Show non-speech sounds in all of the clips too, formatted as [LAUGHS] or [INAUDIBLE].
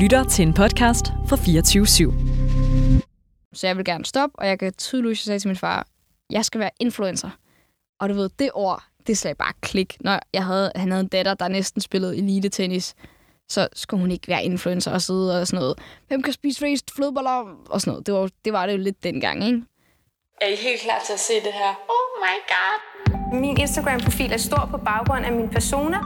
lytter til en podcast fra 24 /7. Så jeg vil gerne stoppe, og jeg kan tydeligt sige til min far, jeg skal være influencer. Og du ved, det ord, det slag bare klik. Når jeg havde, han havde en datter, der næsten spillede elite-tennis, så skulle hun ikke være influencer og sidde og sådan noget. Hvem kan spise flest flødeboller? Og sådan noget. Det var, det var det jo lidt dengang, ikke? Er I helt klar til at se det her? Oh my god! Min Instagram-profil er stor på baggrund af min persona.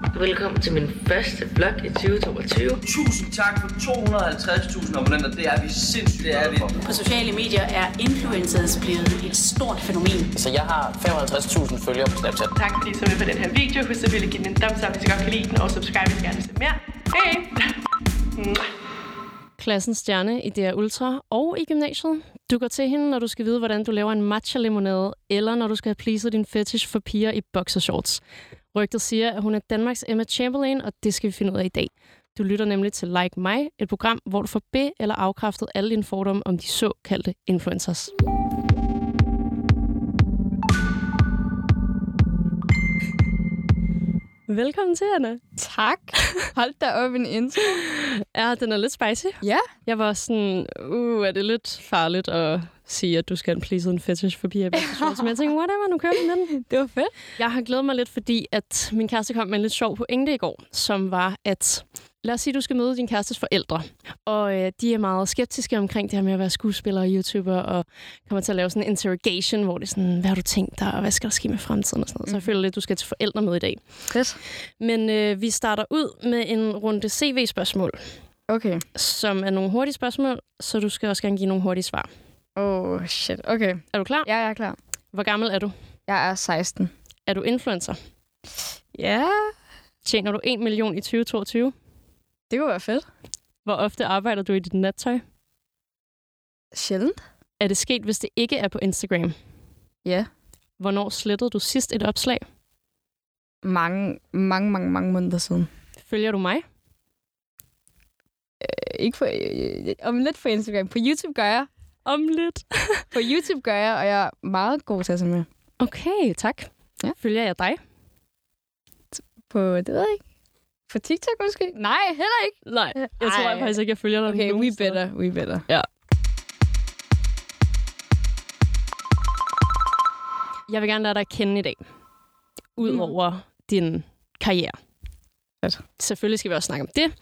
Velkommen til min første vlog i 2022. Tusind tak for 250.000 abonnenter. Det er vi sindssygt, det er vi. På sociale medier er influencers blevet et stort fænomen. Så jeg har 55.000 følgere på Snapchat. Tak fordi I så med på den her video. Husk at ville give den en thumbs up, hvis I godt kan lide den, og subscribe, hvis I gerne vil se mere. Hej! [LAUGHS] Klassens stjerne i DR Ultra og i gymnasiet. Du går til hende, når du skal vide, hvordan du laver en matcha-limonade, eller når du skal have pleaset din fetish for piger i boxershorts. Rygtet siger, at hun er Danmarks Emma Chamberlain, og det skal vi finde ud af i dag. Du lytter nemlig til Like Mig, et program, hvor du får be- eller afkræftet alle dine fordomme om de såkaldte influencers. Velkommen til, Anna. Tak. Hold da op en intro. Ja, den er lidt spicy. Ja. Jeg var sådan, uh, er det lidt farligt at sige, at du skal please en fetish for piger i boxershorts? Men [LAUGHS] jeg tænkte, whatever, nu kører vi med den. Det var fedt. Jeg har glædet mig lidt, fordi at min kæreste kom med en lidt sjov pointe i går, som var, at lad os sige, at du skal møde din kærestes forældre. Og øh, de er meget skeptiske omkring det her med at være skuespiller og YouTuber, og kommer til at lave sådan en interrogation, hvor det er sådan, hvad har du tænkt dig, og hvad skal der ske med fremtiden og sådan noget. Mm. Så jeg føler lidt, at du skal til forældre med i dag. Fedt. Men øh, vi starter ud med en runde CV-spørgsmål, Okay. som er nogle hurtige spørgsmål, så du skal også gerne give nogle hurtige svar. Oh, shit. Okay. Er du klar? Ja, jeg er klar. Hvor gammel er du? Jeg er 16. Er du influencer? Ja, Tjener du 1 million i 2022? det kunne være fedt. Hvor ofte arbejder du i dit nattøj? Sjældent. Er det sket, hvis det ikke er på Instagram? Ja. Hvornår slettede du sidst et opslag? Mange, mange, mange, mange måneder siden. Følger du mig? Øh, Ikke på, øh, om lidt på Instagram. På YouTube gør jeg. Om lidt. På YouTube gør jeg, og jeg er meget god til at med. Okay, tak. Ja. Følger jeg dig? På, det ved jeg ikke. På TikTok måske? Nej, heller ikke. Nej, jeg tror Ej. jeg faktisk ikke, jeg følger dig Okay, we steder. better, we better. Jeg vil gerne lade dig kende i dag. Udover mm. din karriere. Fedt. Selvfølgelig skal vi også snakke om det.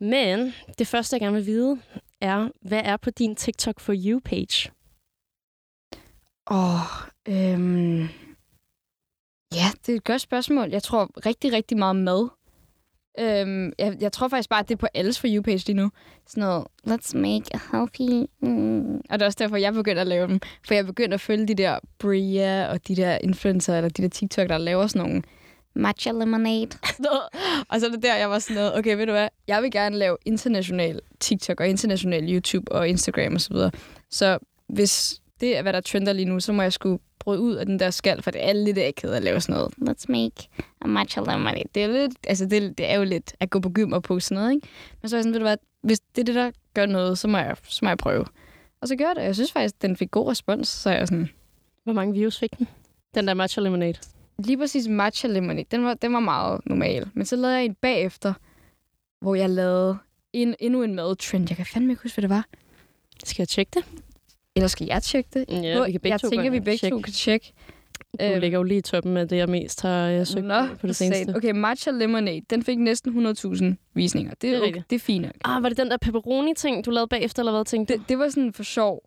Men det første, jeg gerne vil vide, er, hvad er på din TikTok for you-page? Åh, oh, øhm... Ja, det er et godt spørgsmål. Jeg tror rigtig, rigtig meget mad. Øhm, jeg, jeg tror faktisk bare, at det er på alles for you-page lige nu. Sådan noget, let's make a healthy... Mm. Og det er også derfor, jeg begynder at lave dem. For jeg begynder at følge de der Bria og de der influencer, eller de der TikTok, der laver sådan nogle matcha lemonade. [LAUGHS] Og så er det der, jeg var sådan noget, okay, ved du hvad? Jeg vil gerne lave international TikTok og international YouTube og Instagram osv. Så, videre. så hvis det er, hvad der trender lige nu, så må jeg skulle bryde ud af den der skal, for det er lidt akavet at lave sådan noget. Let's make a matcha lemonade. Det er, lidt, altså det, det er jo lidt at gå på gym og på sådan noget, ikke? Men så er jeg sådan, ved du hvad, hvis det er det, der gør noget, så må jeg, så må jeg prøve. Og så gør jeg det. Jeg synes faktisk, den fik god respons, så jeg sådan, Hvor mange views fik den? Den der matcha lemonade. Lige præcis matcha lemonade, den var, den var meget normal. Men så lavede jeg en bagefter, hvor jeg lavede en, endnu en madtrend. Jeg kan fandme ikke huske, hvad det var. Skal jeg tjekke det? Eller skal jeg tjekke det? Ja, Hvor- vi kan begge jeg to tænker, vi begge Tjek. to kan tjekke. Du Øhm, ligger jo lige i toppen af det, jeg mest har jeg søgt Nå, på det seneste. Okay, Matcha Lemonade, den fik næsten 100.000 visninger. Det Det er, okay, det er fint nok. Ah, var det den der pepperoni-ting, du lavede bagefter, eller hvad tænkte Det, det var sådan for sjov.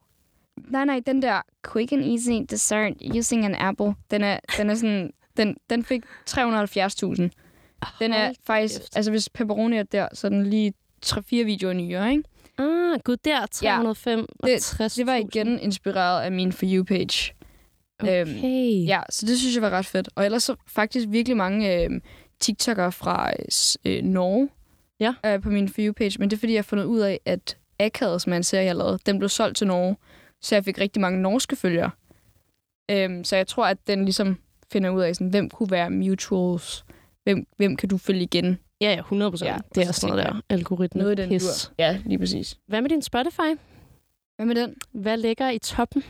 Nej, nej, den der quick and easy dessert using an apple, den er, den er sådan, den, den fik 370.000. Den er faktisk, kæft. altså hvis pepperoni er der, så er den lige 3-4 videoer nyere, ikke? Ah, gud, der 305 Det, det var igen inspireret af min For You-page. Øhm, Okay. Ja, så det synes jeg var ret fedt. Og ellers så faktisk virkelig mange øh, TikTokere fra øh, øh, Norge Ja. øh, på min For You-page. Men det er fordi, jeg har fundet ud af, at Akavet, som er en serie, jeg lavede, den blev solgt til Norge. Så jeg fik rigtig mange norske følgere. Øhm, så jeg tror, at den ligesom finder ud af, sådan, hvem kunne være mutuals. Hvem, hvem kan du følge igen? Ja, ja, 100 procent. Ja, det er og så sådan noget der algoritme. Noget den pis. dur. Ja, lige præcis. Hvad med din Spotify? Hvad med den? Hvad ligger i toppen?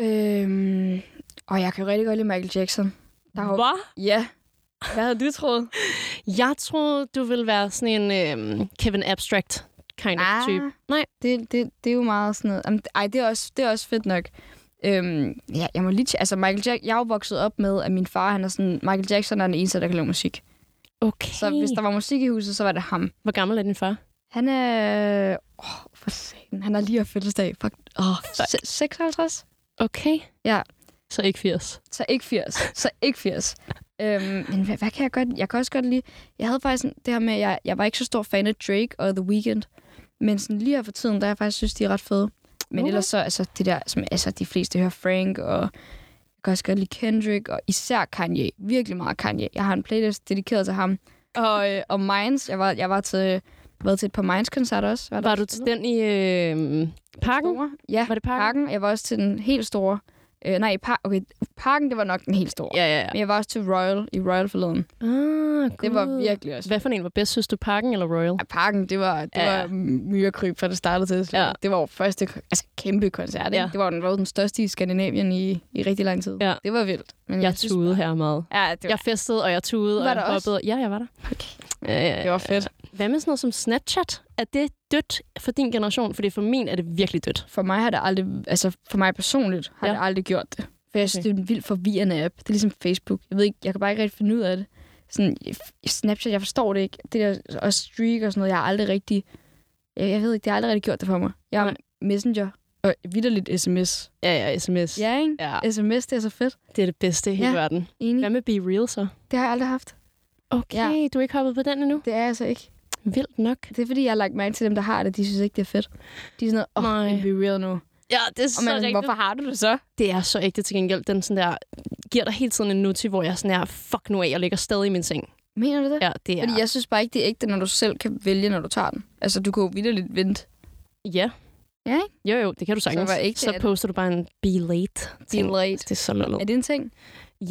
Øhm, og jeg kan rigtig godt lide Michael Jackson. Der har, Hvad? Ja, Hvad havde du troet? Jeg troede, du ville være sådan en øh, Kevin Abstract kind of Ah. type. Nej. Det, det, det er jo meget sådan noget. Jamen, ej, det er også, det er også fedt nok. Øhm, ja, jeg må lige... Altså, Michael Jack, jeg er jo vokset op med, at min far, han er sådan... Michael Jackson er den eneste, der kan lave musik. Okay. Så hvis der var musik i huset, så var det ham. Hvor gammel er din far? Han er... Åh, for satan. Han har lige haft fødselsdag. Fuck. Åh, se- 56? Okay. Ja. Så ikke 80. Så ikke 80. Så ikke 80. øhm, men hvad, hvad, kan jeg godt... Jeg kan også godt lide... Jeg havde faktisk det her med, at jeg, jeg var ikke så stor fan af Drake og The Weeknd. Men sådan lige her for tiden, der jeg faktisk synes, de er ret fede. Men Okay. ellers så, altså det der, som altså, de fleste hører Frank, og jeg kan også godt lide Kendrick, og især Kanye. Virkelig meget Kanye. Jeg har en playlist dedikeret til ham. Og, øh, og Minds, jeg var, jeg var til, været til et par Minds-koncerter også. der Var du til den i øh, parken? Store. Ja, Var det parken? parken. Jeg var også til den helt store. Øh, nej, par- okay, parken, det var nok den helt store. Ja, ja, ja. Men jeg var også til Royal i Royal forleden. Ah, Det var virkelig også. Hvad for en var bedst, synes du? Parken eller Royal? Ja, parken, det var, det Ja, var myrekryb fra det startede til. Ja. Det var første altså, kæmpe koncert. Ikke? Ja. Det var den, var den største i Skandinavien i, i rigtig lang tid. Ja. Det var vildt. Men Jeg synes tudede her meget. Ja, det var, Jeg festede, og jeg tudede, og Var jeg der også? hoppede. Ja, jeg var der. Okay. Ja, det var fedt. Hvad med sådan noget som Snapchat? Er det dødt for din generation? Fordi for min er det virkelig dødt. For mig har det aldrig, altså for mig personligt, har Ja. det aldrig gjort det. For jeg synes, Okay. det er en vildt forvirrende app. Det er ligesom Facebook. Jeg ved ikke, jeg kan bare ikke rigtig finde ud af det. Sådan, Snapchat, jeg forstår det ikke. Det der og streak og sådan noget, jeg har aldrig rigtig... Jeg, jeg ved ikke, det har aldrig rigtig gjort det for mig. Jeg Nej. Messenger og vidderligt sms. Ja, ja, sms. Ja, ikke? ja. SMS, det er så fedt. Det er det bedste i hele Ja. verden. Enig. Hvad med Be Real så? Det har jeg aldrig haft. Okay, Ja. du er ikke hoppet på den endnu? Det er jeg altså ikke. Vildt nok. Det er fordi, jeg har lagt mærke til dem, der har det. De synes ikke, det er fedt. De er sådan noget, åh, oh, be real nu. Ja, det er Og så man, rigtigt. hvorfor har du det så? Det er så ægte til gengæld. Den sådan der, giver dig hele tiden en noti, hvor jeg sådan er, fuck nu af, jeg ligger stadig i min seng. Mener du det? Ja, det er... Fordi jeg synes bare ikke, det er ægte, når du selv kan vælge, når du tager den. Altså, du kan jo vidderligt vente. Ja. Ja, ikke? Jo, jo, det kan du sagtens. Så, er det? poster du bare en be late. ting. late. Det er så lullet. Er det en ting?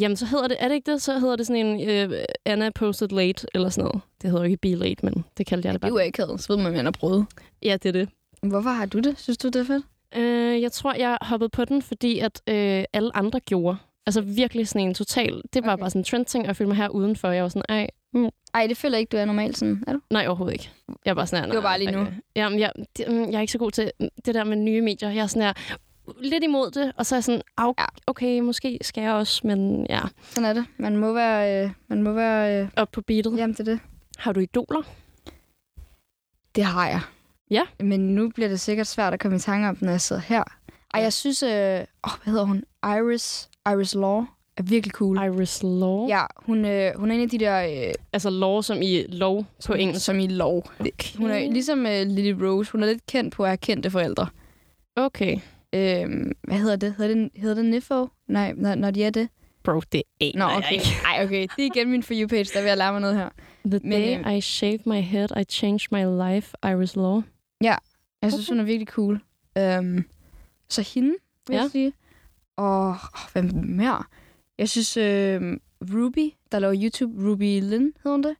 Jamen, så hedder det, er det ikke det? Så hedder det sådan en øh, Anna posted late, eller sådan noget. Det hedder jo ikke be late, men det kaldte jeg det Det er bare. jo ikke havde. Så ved man, at man har prøvet. Ja, det er det. Hvorfor har du det? Synes du, det er fedt? Øh, jeg tror, jeg hoppede på den, fordi at øh, alle andre gjorde. Altså virkelig sådan en total... Det var Okay. bare sådan en trendting, og jeg følte mig her udenfor. Jeg var sådan, ej, mm, Ej, det føler jeg ikke, du er normalt sådan. Er du? nej, overhovedet ikke. Jeg er bare sådan her, Det var bare lige nu. okay. Jamen, jeg, det, mm, jeg er ikke så god til det der med nye medier. Jeg er sådan her, lidt imod det, og så er jeg sådan, "Au, Ja. okay, måske skal jeg også, men ja, Sådan er det. Man må være... Øh, man må være øh, op på beatet. jamen, det er det. Har du idoler? Det har jeg. Ja. Men nu bliver det sikkert svært at komme i tanke om, når jeg sidder her. Ej, jeg synes... Øh, åh, hvad hedder hun? Iris. Iris Law er virkelig cool. Iris Law? Ja, hun, øh, hun er en af de der... Øh, Altså law som i lov på engelsk. Som i lov. Okay. Hun er ligesom øh, Lily Rose. Hun er lidt kendt på at have kendte forældre. Okay. Øhm, hvad hedder det? Hedder det, hedder det Nifo? Nej, når, når de er det. Bro, det aner Nå, jeg okay. ikke. Ej, okay. Det er igen min For You-page, der vil jeg lære mig noget her. The Men, day øh, I shaved my head, I changed my life. Iris Law. Jeg synes, hun er virkelig cool. Øhm, så hende, vil Ja. jeg sige. Og åh, hvem mere? Jeg synes, øh, Ruby, der laver YouTube, Ruby Lynn, hedder hun det?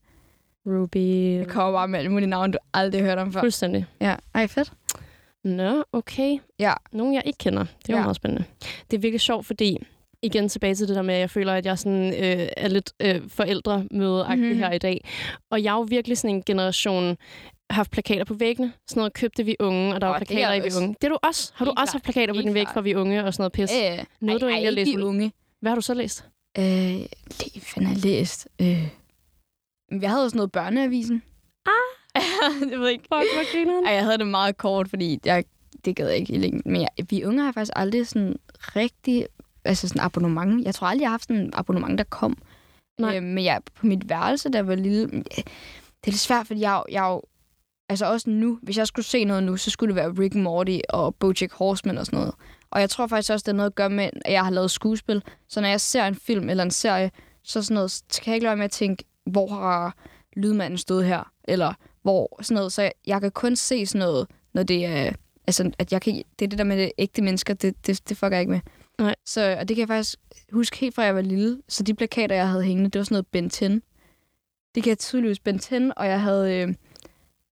Ruby. Jeg kommer bare med alle mulige navne, du aldrig har hørt om før. Fuldstændig. Ja, ej, fedt. Nå, okay. Ja. Nogen, jeg ikke kender. Det er jo Ja. meget spændende. Det er virkelig sjovt, fordi igen tilbage til det der med, at jeg føler, at jeg sådan, øh, er lidt øh, forældremødeagtig Mhm. her i dag. Og jeg er jo virkelig sådan en generation, haft plakater på væggene. Sådan noget købte vi unge, og der var det er plakater i vi unge. Det er du også. Har du Helt også klart. haft plakater på Helt din væg fra vi unge og sådan noget pis? Øh, Noget, du ej, egentlig ej, læst unge. Hvad har du så læst? Øh, hvad har jeg læst? Øh, jeg havde også noget børneavisen. Ah! [LAUGHS] jeg ved ikke. Fuck, hvor grineren. Ej, jeg havde det meget kort, fordi jeg, det gad jeg ikke i længden. Men jeg, vi unge har faktisk aldrig sådan rigtig altså sådan abonnement. Jeg tror aldrig, jeg har haft sådan en abonnement, der kom. Nej. Øh, men jeg, på mit værelse, der var lille... Det er lidt svært, fordi jeg, jeg jo- Altså også nu, hvis jeg skulle se noget nu, så skulle det være Rick Morty og Bojack Horseman og sådan noget. Og jeg tror faktisk også, det er noget at gøre med, at jeg har lavet skuespil. Så når jeg ser en film eller en serie, så, sådan noget, så kan jeg ikke lade være med at tænke, hvor har lydmanden stået her? Eller hvor sådan noget. Så jeg, jeg kan kun se sådan noget, når det er... Altså, at jeg kan, det er det der med det ægte mennesker, det, det, det fucker jeg ikke med. Nej. Så, og det kan jeg faktisk huske helt fra jeg var lille. Så de plakater, jeg havde hængende, det var sådan noget Ben 10. Det kan jeg tydeligvis Ben 10, og jeg havde, øh,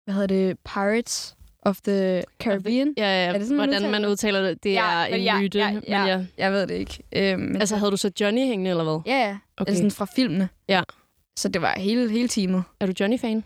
hvad hedder det, Pirates of the Caribbean. Ja, ja. Er det sådan, man Hvordan man udtaler det, det er men en ja, myte. Ja, men ja, ja. Jeg ved det ikke. Øh, men Altså, havde du så Johnny hængende, eller hvad? Ja, ja. Okay. Altså sådan fra filmene. Ja. Så det var hele, hele teamet. Er du Johnny-fan?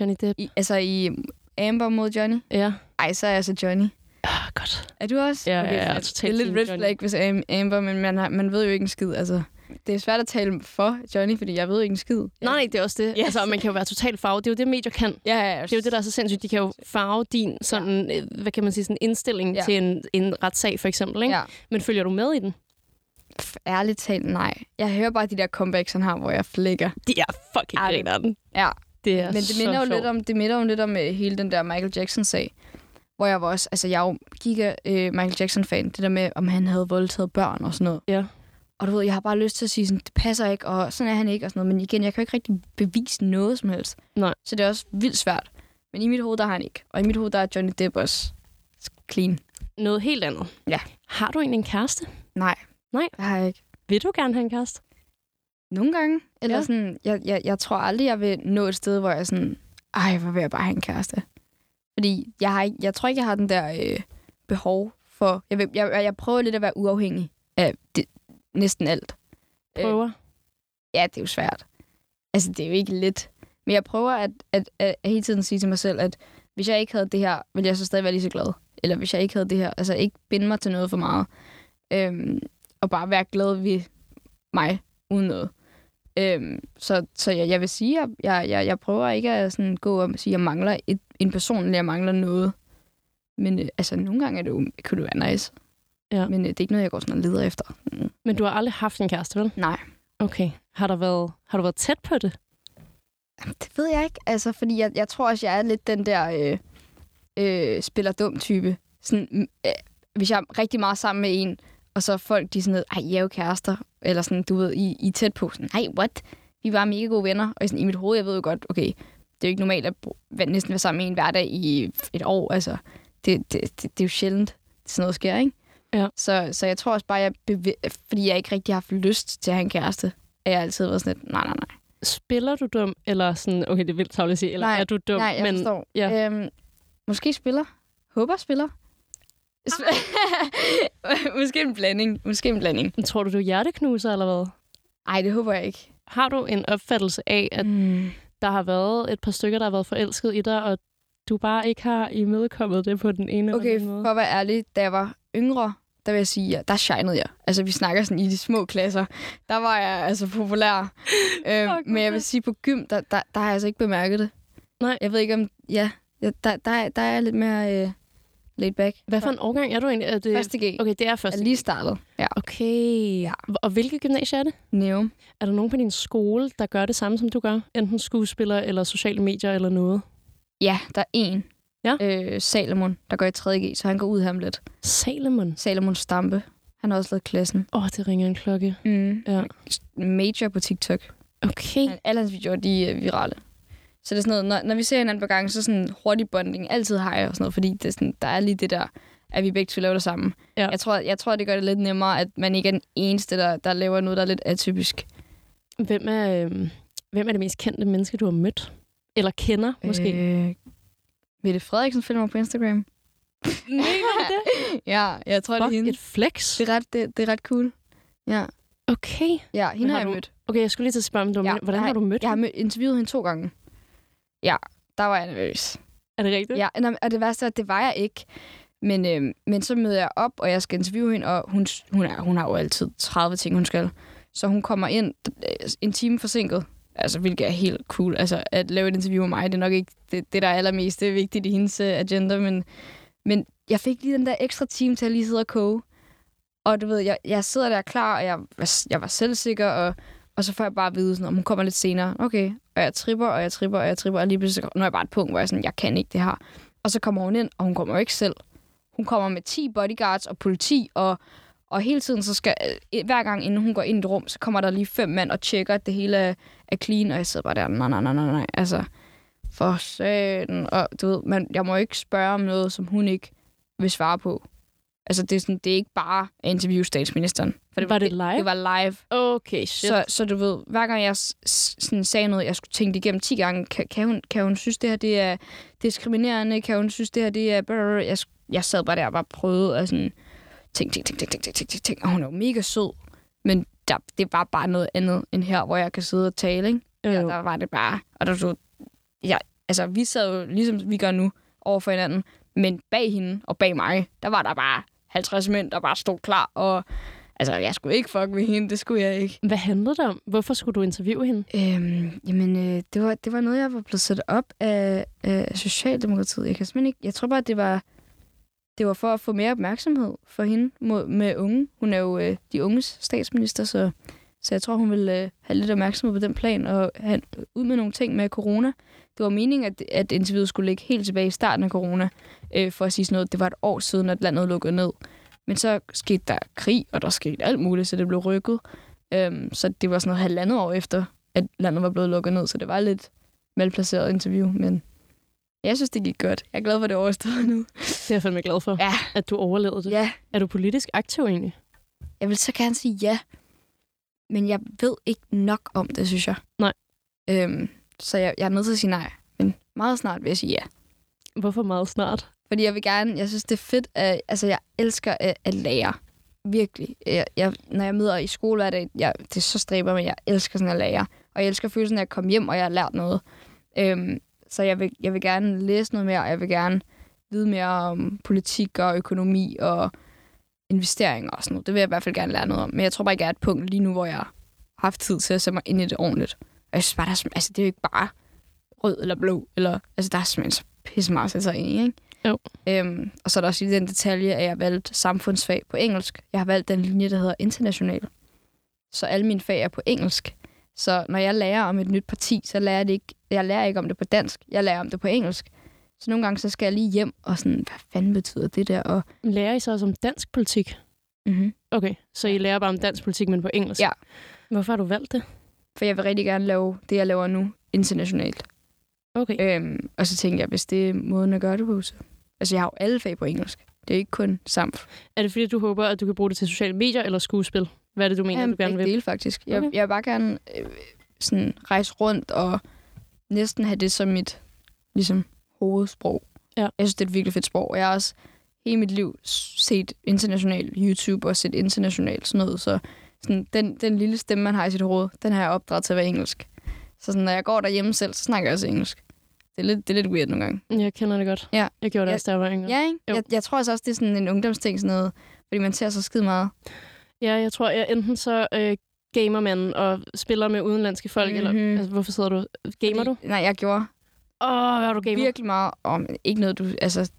Johnny Depp? I, altså i Amber mod Johnny. Ja. Ej, så er jeg så Johnny. Ah, godt. Er du også? Ja, ja, ja, totalt Det er lidt red flag, hvis Am- Amber, men man, har, man ved jo ikke en skid. Altså, det er svært at tale for Johnny, fordi jeg ved jo ikke en skid. Nej, det er også det. Yes. Altså, man kan jo være totalt farvet. Det er jo det, medier kan. Ja, ja, ja. Det er jo det, der er så sindssygt. De kan jo farve din sådan, ja. hvad kan man sige, sådan indstilling Ja. ja. til en, en retssag, for eksempel. Ikke? Ja. Men følger du med i den? F- Ærligt talt, nej. Jeg hører bare de der comebacks, han har, hvor jeg flækker. De er fucking Ej, det- griner den. Ja, Det er men det minder jo sjovt. lidt om, det minder jo lidt om uh, hele den der Michael Jackson-sag. Hvor jeg var også, altså jeg er jo giga uh, Michael Jackson-fan. Det der med, om han havde voldtaget børn og sådan noget. Ja. Og du ved, jeg har bare lyst til at sige sådan, det passer ikke, og sådan er han ikke, og sådan noget. Men igen, jeg kan jo ikke rigtig bevise noget som helst. Nej. Så det er også vildt svært. Men i mit hoved, der har han ikke. Og i mit hoved, der er Johnny Depp også clean. Noget helt andet. Ja. Har du egentlig en kæreste? Nej. Nej. Det har jeg ikke. Vil du gerne have en kæreste? Nogle gange. Eller Ja. sådan, jeg, jeg, jeg tror aldrig, jeg vil nå et sted, hvor jeg sådan, ej, hvor vil jeg bare have en kæreste. Fordi jeg, har ikke, jeg tror ikke, jeg har den der øh, behov for... Jeg, vil, jeg, jeg prøver lidt at være uafhængig af det, næsten alt. Prøver? Øh, ja, det er jo svært. Altså, det er jo ikke let. Men jeg prøver at, at, at, at hele tiden sige til mig selv, at hvis jeg ikke havde det her, ville jeg så stadig være lige så glad. Eller hvis jeg ikke havde det her, altså ikke binde mig til noget for meget. Øhm, og bare være glad ved mig, uden noget. Øhm, så så jeg, jeg vil sige, at jeg, jeg, jeg prøver ikke at sådan gå og sige, at jeg mangler et, en person, eller jeg mangler noget. Men øh, altså, nogle gange er det jo, kunne det være nice. Ja. Men øh, det er ikke noget, jeg går sådan og leder efter. Mm. Men du har aldrig haft en kæreste, vel? Nej. Okay. Har, der været, har du været tæt på det? Jamen, Det ved jeg ikke, altså, fordi jeg, jeg tror også, jeg er lidt den der øh, øh, spiller dum type. Sådan, øh, hvis jeg er rigtig meget sammen med en, og så folk, de sådan noget, ej, I er jo kærester, eller sådan, du ved, I, I er tæt på, sådan, nej, what? Vi var mega gode venner, og sådan, i mit hoved, jeg ved jo godt, okay, det er jo ikke normalt at næsten være sammen med en hver dag i et år, altså, det, det, det, det er jo sjældent, sådan noget sker, ikke? Ja. Så, så jeg tror også bare, jeg bevæ- fordi jeg ikke rigtig har haft lyst til at have en kæreste, at jeg altid har været sådan lidt, nej, nej, nej. Spiller du dum, eller sådan, okay, det er vildt tavligt at sige, eller Nej, er du dum? Nej, jeg men, forstår. ja. Øhm, måske spiller. Håber spiller. [LAUGHS] måske en blanding. Måske en blanding. Tror du, du er hjerteknuser, eller hvad? Nej, det håber jeg ikke. Har du en opfattelse af, at Mm. der har været et par stykker, der har været forelsket i dig, og du bare ikke har imødekommet det på den ene Okay, eller anden måde? for at være ærlig, da jeg var yngre, der vil jeg sige, ja, der shinede jeg. Altså, vi snakker sådan i de små klasser. Der var jeg altså populær. [LAUGHS] øhm, Fuck, men jeg vil sige, på gym, der, der, der har jeg altså ikke bemærket det. Nej. Jeg ved ikke om... Ja, der, der, er- der er jeg lidt mere øh, laid back. Hvad for en årgang er du egentlig? Er det... Første G. Okay, det er første er lige startet. Ja. Okay. Ja. Og hvilket gymnasie er det? Neum. Er der nogen på din skole, der gør det samme, som du gør? Enten skuespiller, eller sociale medier, eller noget? Ja, der er en. Ja. Øh, Salomon, der går i 3G, så han går ud om lidt. Salomon. Salomon Stampe. Han har også lavet klassen. Åh, oh, det ringer en klokke. Mm. Ja. Major på TikTok. Okay. Alle hans videoer, de er virale. Så det er sådan noget, når, når vi ser hinanden på gang, så sådan hurtig bonding, altid hej og sådan noget, fordi det er sådan, der er lige det der, at vi begge to laver det samme. Ja. Jeg, tror, jeg tror, det gør det lidt nemmere, at man ikke er den eneste, der, der laver noget, der er lidt atypisk. Hvem er, øhm, hvem er det mest kendte menneske, du har mødt? Eller kender, måske? Øh, Mette Frederiksen følger mig på Instagram. Mener du det? [LAUGHS] Ja, jeg tror, det er Fuck, hende. et flex. Det er ret, det, det er ret cool. Ja, Okay. ja hende Men har har jeg du- mødt. Okay, jeg skulle lige til at spørge, om du ja, Ja, hvordan jeg har du mødt Jeg har mødt, interviewet hende to gange. Ja, der var jeg nervøs. Er det rigtigt? Ja, og det værste er, at det var jeg ikke. Men, øh, men så møder jeg op, og jeg skal interviewe hende, og hun, hun, er, hun har jo altid 30 ting, hun skal. Så hun kommer ind øh, en time forsinket. Altså, hvilket er helt cool. Altså, at lave et interview med mig, det er nok ikke det, det der er allermest det er vigtigt i hendes uh, agenda, men, men jeg fik lige den der ekstra time til at lige sidde og koge. Og du ved, jeg, jeg sidder der klar, og jeg, var- jeg var selvsikker, og, og så får jeg bare at vide, sådan, om hun kommer lidt senere. Okay, og jeg tripper, og jeg tripper, og jeg tripper, og lige pludselig så- jeg bare et punkt, hvor jeg sådan, jeg kan ikke det her. Og så kommer hun ind, og hun kommer jo ikke selv. Hun kommer med 10 bodyguards og politi, og, og hele tiden, så skal, øh, hver gang inden hun går ind i et rum, så kommer der lige fem mænd og tjekker, at det hele er, er clean, og jeg sidder bare der, nej, nej, nej, nej, nej, altså, for satan. Og du ved, man, jeg må ikke spørge om noget, som hun ikke vil svare på. Altså, det er, sådan, det er ikke bare at interviewe statsministeren. For det var, var det live? Det, var live. Okay, shit. Så, så du ved, hver gang jeg sådan sagde noget, jeg skulle tænke det igennem 10 gange, kan, kan, hun, kan hun synes, det her det er diskriminerende? Kan hun synes, det her det er... Brrr? Jeg, jeg sad bare der og bare prøvede og sådan... Tænk, tænk, tænk, tænk, tænk, tænk, tænk. Og hun er jo mega sød. Men der, det var bare noget andet end her, hvor jeg kan sidde og tale, ikke? Ja, der var det bare... Og der så... Ja, altså, vi sad jo, ligesom vi gør nu, over for hinanden. Men bag hende og bag mig, der var der bare 50 mænd, der bare stod klar. Og altså, jeg skulle ikke fuck med hende. Det skulle jeg ikke. Hvad handlede det om? Hvorfor skulle du interviewe hende? Øhm, jamen, øh, det, var, det var noget, jeg var blevet sat op af, af Socialdemokratiet. Jeg kan simpelthen ikke... Jeg tror bare, det var, det var for at få mere opmærksomhed for hende mod, med unge. Hun er jo øh, de unges statsminister, så, så jeg tror, hun vil øh, have lidt opmærksomhed på den plan og have ud med nogle ting med corona. Det var meningen, at, at interviewet skulle ligge helt tilbage i starten af corona, øh, for at sige sådan noget. Det var et år siden, at landet lukkede ned. Men så skete der krig, og der skete alt muligt, så det blev rykket. Øhm, så det var sådan noget halvandet år efter, at landet var blevet lukket ned, så det var lidt malplaceret interview, men jeg synes, det gik godt. Jeg er glad for, at det er overstået nu. Det er jeg fandme glad for, Ja. at du overlevede det. Ja, Er du politisk aktiv egentlig? jeg vil så gerne sige ja, men jeg ved ikke nok om det, synes jeg. Nej. Øhm, så jeg, jeg er nødt til at sige nej, men meget snart vil jeg sige ja. Hvorfor meget snart? Fordi jeg vil gerne, jeg synes, det er fedt, at, altså jeg elsker at, at lære. Virkelig. Jeg, jeg, når jeg møder i skole hver dag, jeg, det er så stræber, men jeg elsker sådan at lære. Og jeg elsker følelsen af at komme hjem, og jeg har lært noget. Øhm, så jeg vil, jeg vil gerne læse noget mere, og jeg vil gerne vide mere om politik og økonomi og investeringer og sådan noget. Det vil jeg i hvert fald gerne lære noget om. Men jeg tror bare ikke, jeg er et punkt lige nu, hvor jeg har haft tid til at sætte mig ind i det ordentligt. Og jeg synes bare, der er, altså, det er jo ikke bare rød eller blå. Eller, altså, der er simpelthen så pisse meget at sætte sig ind i, ikke? Jo. Øhm, og så er der også lige den detalje, at jeg har valgt samfundsfag på engelsk. Jeg har valgt den linje, der hedder international. Så alle mine fag er på engelsk. Så når jeg lærer om et nyt parti, så lærer jeg det ikke, jeg lærer ikke om det på dansk. Jeg lærer om det på engelsk. Så nogle gange så skal jeg lige hjem og sådan, hvad fanden betyder det der? Og, Lærer I så også om dansk politik? mm-hmm. Okay, så I lærer bare om dansk politik, men på engelsk? Ja. Hvorfor har du valgt det? For jeg vil rigtig gerne lave det, jeg laver nu, internationalt. Okay. Øhm, og så tænkte jeg, hvis det er måden at gøre det på, så... Altså, jeg har jo alle fag på engelsk. Det er ikke kun samt. Er det fordi, du håber, at du kan bruge det til sociale medier eller skuespil? Hvad er det, du mener, Jamen, du gerne vil? dele, faktisk. Jeg, Okay. jeg vil bare gerne øh, sådan rejse rundt og næsten have det som mit ligesom, hovedsprog. Ja. Jeg synes, det er et virkelig fedt sprog. og Jeg har også hele mit liv set international YouTube og set internationalt sådan noget. Så sådan, den, den lille stemme, man har i sit hoved, den har jeg opdraget til at være engelsk. Så sådan, når jeg går derhjemme selv, så snakker jeg også engelsk. Det er lidt, det er lidt weird nogle gange. Jeg kender det godt. Ja. Jeg gjorde det også, da jeg var yngre. Ja, ikke? Jo. Jeg, jeg tror altså også, det er sådan en ungdomsting, sådan noget, fordi man ser så skide meget. Ja, jeg tror, jeg enten så øh, gamer man og spiller med udenlandske folk, mm-hmm. eller Mhm. altså, hvorfor sidder du? Gamer du? Fordi- Nej, jeg gjorde Åh, oh, hvad er du gamer? virkelig meget om ikke noget, du... Altså,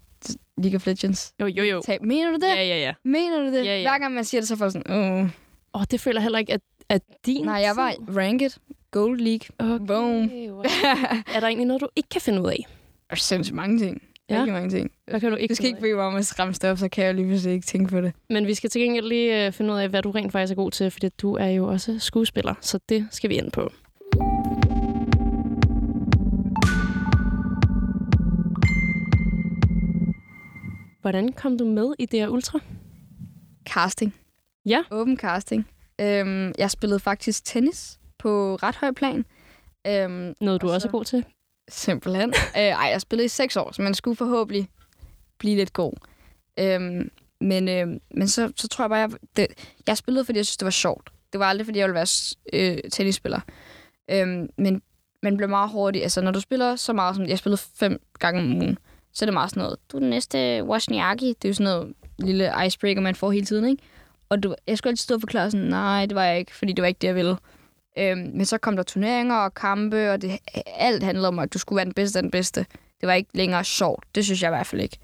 League of Legends. Jo, jo, jo. Tab. Mener du det? Ja, ja, ja. Mener du det? Ja, ja. Hver gang man siger det, så får jeg sådan... Åh. Åh, oh, det føler jeg heller ikke, at, at din Nej, jeg var ranked. Gold League. Okay, Boom. wow. er der egentlig noget, du ikke kan finde ud af? Og sindssygt mange ting. Ja. Rigtig mange ting. Hvad kan du ikke Du skal ikke bede mig om at skræmme op, så kan jeg lige pludselig ikke tænke på det. Men vi skal til gengæld lige øh, finde ud af, hvad du rent faktisk er god til, fordi du er jo også skuespiller, så det skal vi ind på. Hvordan kom du med i DR Ultra? Casting. Ja. Åben casting. Øhm, jeg spillede faktisk tennis på ret høj plan. Øhm, Noget, du Og også er så- god til? Simpelthen. [LAUGHS] øh, ej, jeg spillede i seks år, så man skulle forhåbentlig blive lidt god. Øhm, men øh, men så, så tror jeg bare, jeg, det, jeg spillede, fordi jeg synes, det var sjovt. Det var aldrig, fordi jeg ville være øh, tennisspiller. Øhm, men man bliver meget hurtig. Altså, når du spiller så meget, som jeg spillede fem gange om ugen, så er det meget sådan noget, du er den næste Wozniacki. Det er jo sådan noget lille icebreaker, man får hele tiden, ikke? Og du, jeg skulle altid stå og forklare sådan, nej, det var jeg ikke, fordi det var ikke det, jeg ville. Øhm, men så kom der turneringer og kampe, og det, alt handlede om, at du skulle være den bedste af den bedste. Det var ikke længere sjovt. Det synes jeg i hvert fald ikke.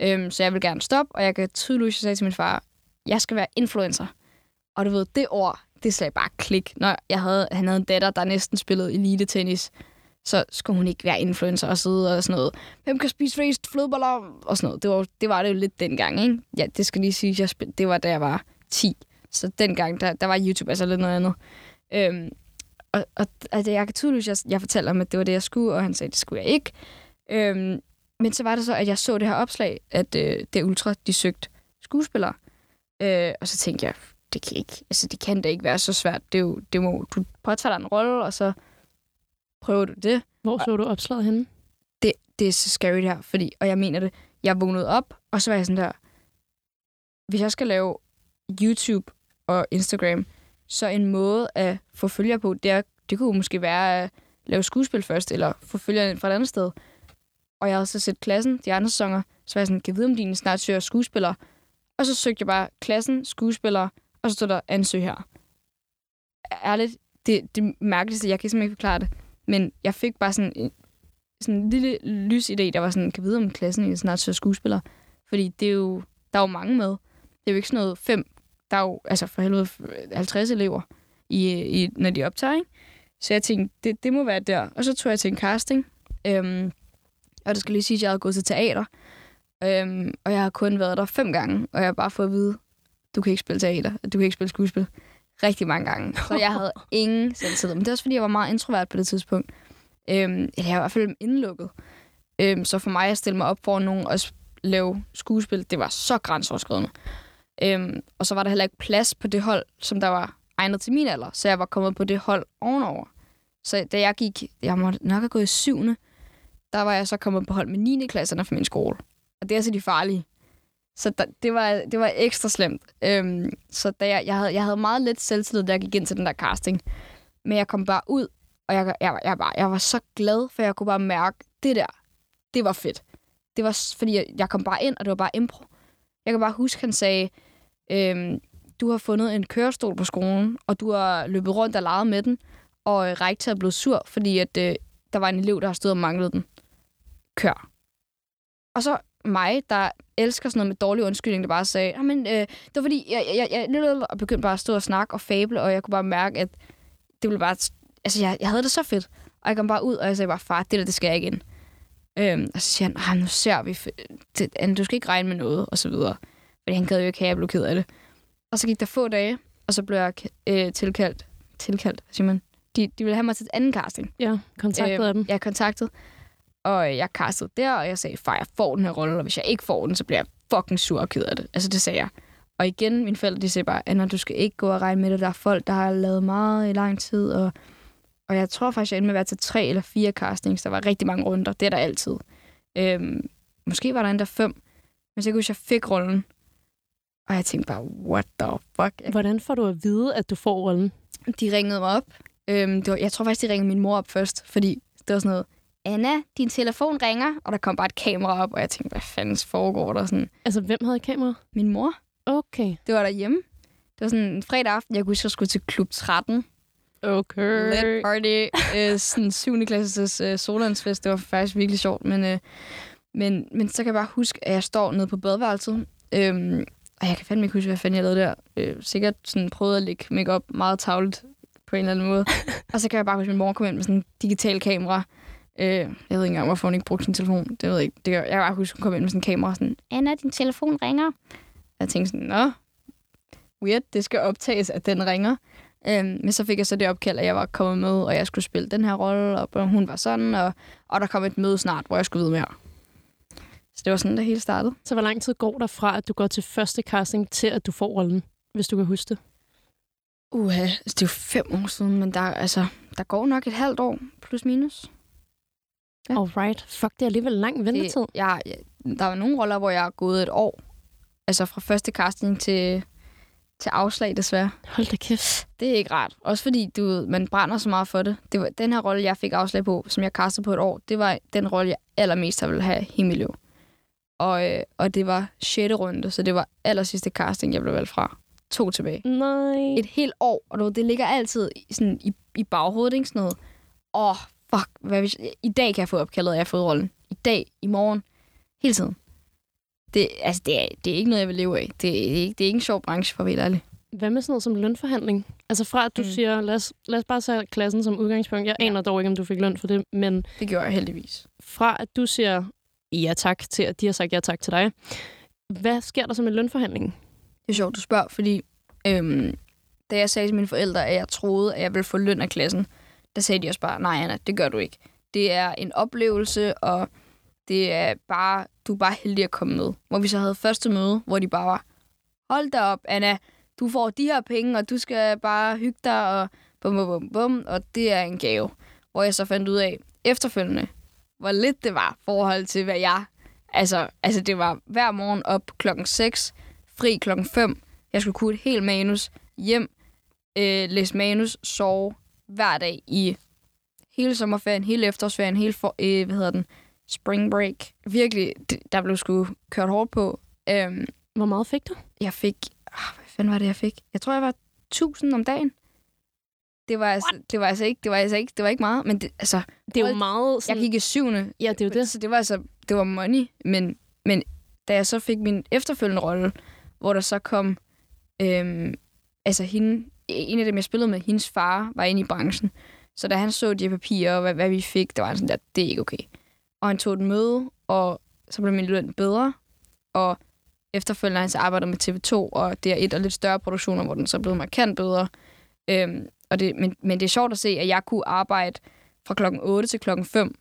Øhm, så jeg vil gerne stoppe, og jeg kan tydeligvis sige til min far, jeg skal være influencer. Og du ved, det ord, det sagde bare klik. Når jeg havde, han havde en datter, der næsten spillede elite tennis, så skulle hun ikke være influencer og sidde og sådan noget. Hvem kan spise flest flødeboller? Og sådan noget. Det var, det var det jo lidt dengang, ikke? Ja, det skal lige sige, jeg spil, det var da jeg var 10. Så dengang, der, der var YouTube altså lidt noget andet. Øhm, og, og altså, jeg kan tydeligt, jeg, jeg fortalte ham, at det var det, jeg skulle, og han sagde, det skulle jeg ikke. Øhm, men så var det så, at jeg så det her opslag, at øh, det Ultra, de søgte skuespillere. Øh, og så tænkte jeg, det kan ikke, altså det kan da ikke være så svært. Det er jo, det må, du påtager dig en rolle, og så prøver du det. Hvor så du opslaget henne? Det, det er så scary det her, fordi, og jeg mener det, jeg vågnede op, og så var jeg sådan der, hvis jeg skal lave YouTube og Instagram, så en måde at få følgere på, det er, det kunne måske være at lave skuespil først, eller få følgere fra et andet sted. Og jeg havde så set klassen, de andre sæsoner, så var jeg sådan, kan jeg vide, om de snart søger skuespiller? Og så søgte jeg bare klassen, skuespiller, og så stod der ansøg her. Ærligt, det, det mærkeligste, jeg kan simpelthen ikke forklare det, men jeg fik bare sådan en, sådan en lille lys idé, der var sådan, kan jeg vide, om klassen snart søger skuespiller? Fordi det er jo, der er jo mange med. Det er jo ikke sådan noget fem, der er jo altså for helvede 50 elever, i, i, når de optager, ikke? Så jeg tænkte, det, det må være der. Og så tog jeg til en casting. Øhm, og det skal lige sige, at jeg havde gået til teater. Øhm, og jeg har kun været der fem gange, og jeg har bare fået at vide, du kan ikke spille teater, du kan ikke spille skuespil. Rigtig mange gange. Så jeg havde [LAUGHS] ingen selvtillid. Men det er også, fordi jeg var meget introvert på det tidspunkt. Øhm, eller jeg var i hvert fald indelukket. Øhm, så for mig at stille mig op for nogen og lave skuespil, det var så grænseoverskridende. Øhm, og så var der heller ikke plads på det hold, som der var egnet til min alder, så jeg var kommet på det hold ovenover. Så da jeg gik, jeg må nok have gået i syvende, der var jeg så kommet på hold med 9. klasserne fra min skole. Og det er altså de farlige. Så der, det, var, det var ekstra slemt. Øhm, så da jeg, jeg, havde, jeg havde meget lidt selvtillid, da jeg gik ind til den der casting. Men jeg kom bare ud, og jeg, jeg, jeg, var, jeg var så glad, for jeg kunne bare mærke, det der, det var fedt. Det var, fordi jeg, jeg kom bare ind, og det var bare impro. Jeg kan bare huske, han sagde, øhm, du har fundet en kørestol på skolen, og du har løbet rundt og leget med den, og øh, rektor er blevet sur, fordi at, øh, der var en elev, der har stået og manglet den. Kør. Og så mig, der elsker sådan noget med dårlig undskyldning, der bare sagde, ah, men øh, det var fordi, jeg, jeg, jeg, jeg og begyndte bare at stå og snakke og fable, og jeg kunne bare mærke, at det ville bare... Altså, jeg, jeg havde det så fedt. Og jeg kom bare ud, og jeg sagde bare, far, det der, det skal jeg ikke ind. Øhm, og så siger han, ah, nu ser vi, det, du skal ikke regne med noget, og så videre. Fordi han gad jo ikke have, at jeg blev ked af det. Og så gik der få dage, og så blev jeg øh, tilkaldt. Tilkaldt, siger man? De, de ville have mig til et andet casting. Ja, kontaktet øh, af dem. Jeg kontaktet. Og jeg castede der, og jeg sagde, far, jeg får den her rolle, og hvis jeg ikke får den, så bliver jeg fucking sur og ked af det. Altså, det sagde jeg. Og igen, mine forældre, de sagde bare, Anna, du skal ikke gå og regne med det. Der er folk, der har lavet meget i lang tid, og, og jeg tror faktisk, jeg endte med at være til tre eller fire castings. Der var rigtig mange runder. Det er der altid. Øhm, måske var der endda fem. Men så kunne jeg fik rollen. Og jeg tænkte bare, what the fuck? Hvordan får du at vide, at du får rollen? De ringede mig op. Øhm, det var, jeg tror faktisk, de ringede min mor op først, fordi det var sådan noget, Anna, din telefon ringer, og der kom bare et kamera op, og jeg tænkte, hvad fanden foregår der? Sådan. Altså, hvem havde kamera? Min mor. Okay. Det var derhjemme. Det var sådan en fredag aften, jeg kunne huske, jeg skulle til klub 13. Okay. Let party. øh, sådan 7. klasses øh, solandsfest. Det var faktisk virkelig sjovt, men, øh, men, men så kan jeg bare huske, at jeg står nede på badeværelset, øhm, og jeg kan fandme ikke huske, hvad fanden jeg lavede der. Øh, sikkert sådan prøvede at lægge makeup meget tavlet på en eller anden måde. [LAUGHS] og så kan jeg bare huske, at min mor kom ind med sådan en digital kamera. Øh, jeg ved ikke engang, hvorfor hun ikke brugte sin telefon. Det ved jeg ikke. Det, jeg kan bare huske, at hun kom ind med sådan en kamera sådan, Anna, din telefon ringer. Jeg tænkte sådan, nå, weird, det skal optages, at den ringer. Øhm, men så fik jeg så det opkald, at jeg var kommet med, og jeg skulle spille den her rolle, og hun var sådan, og, og der kom et møde snart, hvor jeg skulle vide mere. Så det var sådan, det hele startede. Så hvor lang tid går der fra, at du går til første casting, til at du får rollen, hvis du kan huske det? Uha, altså, det er jo fem år siden, men der, altså, der går nok et halvt år, plus minus. Ja. Alright. Fuck, det er alligevel lang ventetid. Det, jeg, jeg, der var nogle roller, hvor jeg har gået et år. Altså fra første casting til, til afslag, desværre. Hold da kæft. Det er ikke rart. Også fordi, du man brænder så meget for det. det var, den her rolle, jeg fik afslag på, som jeg kastede på et år, det var den rolle, jeg allermest har ville have i mit liv. Og, øh, og det var 6. runde, så det var aller sidste casting, jeg blev valgt fra. To tilbage. Nej. Et helt år, og du, det ligger altid sådan i, i baghovedet, ikke sådan noget. Åh, fuck, hvad hvis, i dag kan jeg få opkaldet, at jeg har fået rollen. I dag, i morgen, hele tiden. Det, altså, det, er, det er ikke noget, jeg vil leve af. Det er, ikke, det er ikke en sjov branche, for at være ærlig. Hvad med sådan noget som lønforhandling? Altså fra at du mm. siger, lad os, lad os bare tage klassen som udgangspunkt. Jeg ja. aner dog ikke, om du fik løn for det, men... Det gjorde jeg heldigvis. Fra at du siger ja tak til, at de har sagt ja tak til dig. Hvad sker der så med lønforhandlingen? Det er sjovt, du spørger, fordi øhm, da jeg sagde til mine forældre, at jeg troede, at jeg ville få løn af klassen, der sagde de også bare, nej Anna, det gør du ikke. Det er en oplevelse, og det er bare, du er bare heldig at komme med. Hvor vi så havde første møde, hvor de bare var, hold da op, Anna, du får de her penge, og du skal bare hygge dig, og bum, bum, bum, bum, og det er en gave. Hvor jeg så fandt ud af efterfølgende, hvor lidt det var forhold til, hvad jeg... Altså, altså det var hver morgen op klokken 6, fri klokken 5. Jeg skulle kunne et helt manus, hjem, øh, læse manus, sove, hver dag i hele sommerferien, hele efterårsferien, hele for, øh, hvad hedder den, spring break. Virkelig, der blev sgu kørt hårdt på. Øhm, Hvor meget fik du? jeg fik, ah, hvad fanden var det, jeg fik? Jeg tror, jeg var 1000 om dagen. Det var, altså, det var altså ikke, det var altså ikke, det var ikke meget, men det, altså, Det er jo Hold- meget jeg sådan... gik i syvende, Ja, det er jo det. så det var altså, det var money, men, men da jeg så fik min efterfølgende rolle, hvor der så kom, øhm, altså hende, en af dem, jeg spillede med, hendes far var inde i branchen. Så da han så de her papirer, og hvad, hvad vi fik, der var han sådan der, det er ikke okay. Og han tog et møde, og så blev min løn bedre, og efterfølgende har han så arbejdet med TV2, og det er et af lidt større produktioner, hvor den så blevet markant bedre. Øhm, og det, men, men det er sjovt at se, at jeg kunne arbejde fra klokken 8 til klokken 5,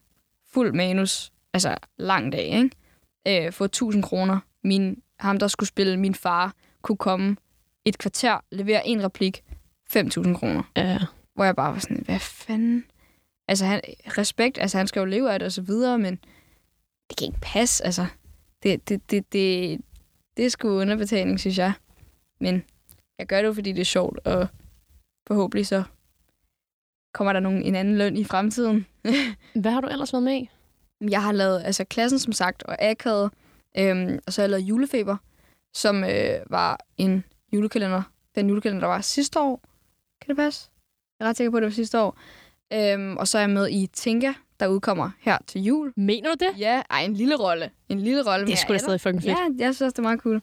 fuld manus, altså lang dag, ikke? Øh, få 1000 kroner. Min, ham, der skulle spille min far, kunne komme et kvarter, levere en replik, 5.000 kroner. Ja. Hvor jeg bare var sådan, hvad fanden? Altså, han, respekt, altså han skal jo leve af det og så videre, men det kan ikke passe, altså. Det, det, det, det, det er sgu underbetaling, synes jeg. Men jeg gør det jo, fordi det er sjovt, og forhåbentlig så kommer der nogen, en anden løn i fremtiden. [LAUGHS] Hvad har du ellers været med i? Jeg har lavet altså klassen, som sagt, og akavet, øhm, og så har jeg lavet julefeber, som øh, var en julekalender. Den julekalender, der var sidste år. Kan det passe? Jeg er ret sikker på, at det var sidste år. Øhm, og så er jeg med i Tinka, der udkommer her til jul. Mener du det? Ja, ej, en lille rolle. En lille rolle. Det sgu da stadig fucking fedt. Ja, jeg synes også, det er meget cool.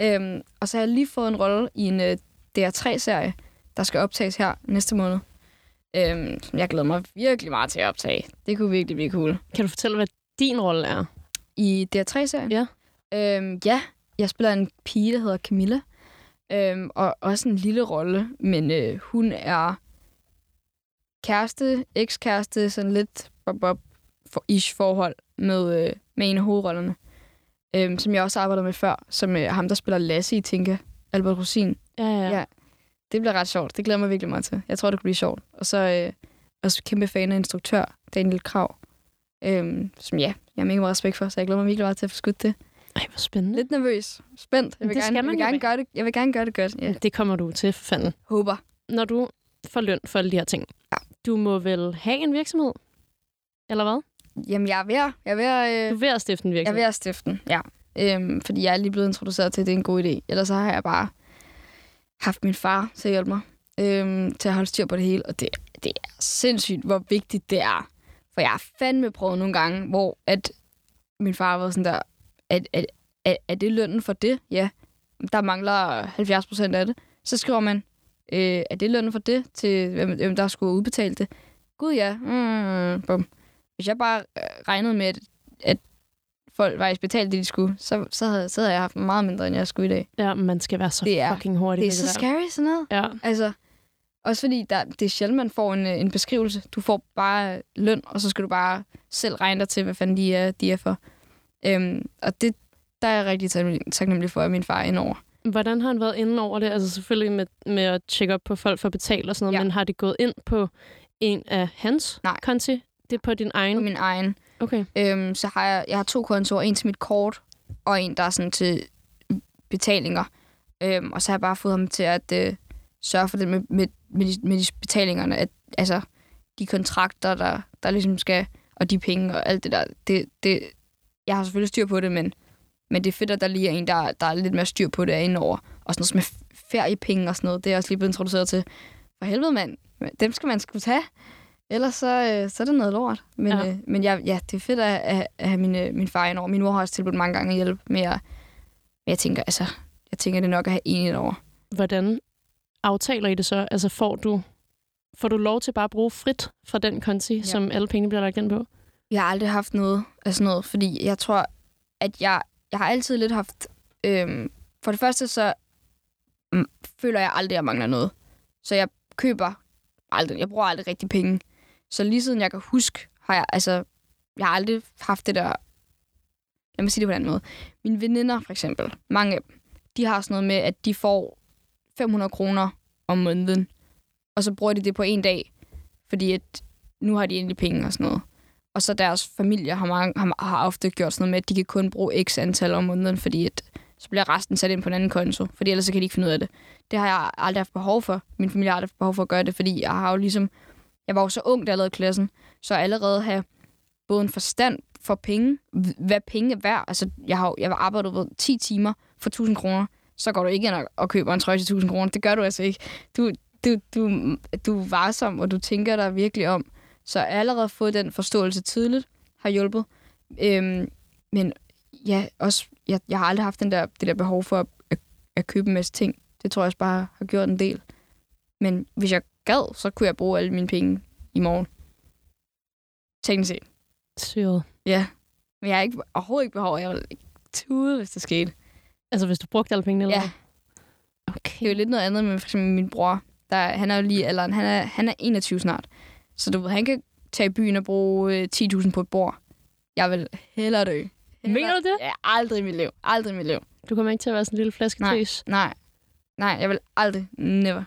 Øhm, og så har jeg lige fået en rolle i en øh, DR3-serie, der skal optages her næste måned. Øhm, som jeg glæder mig virkelig meget til at optage. Det kunne virkelig blive cool. Kan du fortælle, hvad din rolle er? I DR3-serien? Ja. Øhm, ja, jeg spiller en pige, der hedder Camilla. Øhm, og også en lille rolle, men øh, hun er kæreste, ekskæreste, sådan lidt bob for ish forhold med, øh, med en af hovedrollerne. Øhm, som jeg også har arbejdet med før, som øh, ham, der spiller Lasse i Tinka, Albert Rosin. Ja, ja. Ja. Det bliver ret sjovt. Det glæder mig virkelig meget til. Jeg tror, det kunne blive sjovt. Og så øh, også kæmpe fan af instruktør, Daniel Krav. Øhm, som ja, jeg har mega meget respekt for, så jeg glæder mig virkelig meget til at få skudt det. Ej, hvor spændende. Lidt nervøs. Spændt. Jeg vil, Det gerne, jeg vil, gerne gøre det, jeg vil gerne gøre det godt. Ja. Det kommer du til, for fanden. Håber. Når du får løn for alle de her ting, Ja. du må vel have en virksomhed? Eller hvad? Jamen, jeg er ved, at- jeg er ved, at, Du øh, er ved at stifte en jeg er virksomhed. ved at stifte den. Ja. Øhm, fordi jeg er lige blevet introduceret til, at det er en god idé. Ellers så har jeg bare haft min far til at hjælpe mig. Øhm, til at holde styr på det hele. Og det, det er sindssygt, hvor vigtigt det er. For jeg har fandme prøvet nogle gange, hvor at min far var sådan der, at, at, at, er det lønnen for det? Ja. Der mangler 70 procent af det. Så skriver man, øh, er det lønnen for det, til hvem, hvem der skulle udbetale det? Gud ja. Mm, bum. Hvis jeg bare øh, regnede med, at, at folk faktisk betalte det, de skulle, så, så, havde, så havde jeg haft meget mindre, end jeg skulle i dag. Ja, man skal være så Det er- fucking hurtig. Det er så der. scary, sådan noget. Ja. Altså, også fordi der, det er sjældent, man får en, øh, en beskrivelse. Du får bare løn, og så skal du bare selv regne dig til, hvad fanden de er, de er for. Øhm, og det, der er jeg rigtig taknemmelig- for, at min far er indover. Hvordan har han været inde over det? Altså selvfølgelig med, med at tjekke op på folk for at betale og sådan noget, Ja. men har det gået ind på en af hans Nej. konti? Det er på din egen? På min egen. Okay. Øhm, så har jeg, jeg har to kontorer. En til mit kort, og en, der er sådan til betalinger. Øhm, og så har jeg bare fået ham til at øh, sørge for det med, med, med, de, med de betalingerne. At, altså, de kontrakter, der, der ligesom skal, og de penge og alt det der. Det, det, jeg har selvfølgelig styr på det, men, men det er fedt, at der lige er en, der, der er lidt mere styr på det indover. Og sådan noget som med feriepenge og sådan noget. Det er jeg også lige blevet introduceret til. For helvede, mand. Dem skal man skulle tage. Ellers så, øh, så er det noget lort. Men, Ja. øh, men jeg, ja, det er fedt at, at, at have min, øh, min far indover. Min mor har også tilbudt mange gange at hjælpe med at, men jeg tænker, altså, jeg tænker, det er nok at have en indover. Hvordan aftaler I det så? Altså får du, får du lov til bare at bruge frit fra den konti, ja. som alle pengene bliver lagt ind på? Jeg har aldrig haft noget af sådan noget, fordi jeg tror, at jeg, jeg har altid lidt haft... Øhm, for det første, så mm, føler jeg aldrig, at jeg mangler noget. Så jeg køber aldrig, jeg bruger aldrig rigtig penge. Så lige siden jeg kan huske, har jeg, altså, jeg har aldrig haft det der... Lad mig sige det på en anden måde. Mine veninder, for eksempel, mange af dem, de har sådan noget med, at de får 500 kroner om måneden, og så bruger de det på en dag, fordi at nu har de endelig penge og sådan noget. Og så deres familie har, mange, har, har ofte gjort sådan noget med, at de kan kun bruge x antal om måneden, fordi at, så bliver resten sat ind på en anden konto, fordi ellers så kan de ikke finde ud af det. Det har jeg aldrig haft behov for. Min familie har aldrig haft behov for at gøre det, fordi jeg har jo ligesom jeg var jo så ung, da jeg lavede klassen, så allerede have både en forstand for penge, hvad penge er værd. Altså, jeg har, jeg har arbejdet ved 10 timer for 1000 kroner, så går du ikke ind og, og køber en trøje til 1000 kroner. Det gør du altså ikke. Du, du, du, du er varsom, og du tænker dig virkelig om. Så jeg har allerede fået den forståelse tidligt, har hjulpet. Øhm, men ja, også, jeg, jeg har aldrig haft den der, det der behov for at, at, at købe en masse ting. Det tror jeg også bare har gjort en del. Men hvis jeg gad, så kunne jeg bruge alle mine penge i morgen. Teknisk set. Syret. Ja. Men jeg har ikke, overhovedet ikke behov. Jeg vil tude, hvis det skete. Altså, hvis du brugte alle pengene, eller Ja. hvad? Det er jo lidt noget andet med for eksempel min bror. Der, han er jo lige alderen. Han er, han er 21 snart. Så du ved, han kan tage i byen og bruge øh, 10.000 på et bord. Jeg vil hellere dø. Hellere, Mener du det? Ja, aldrig i mit liv. Aldrig i mit liv. Du kommer ikke til at være sådan en lille flasketøs. Nej. Nej, jeg vil aldrig. Never.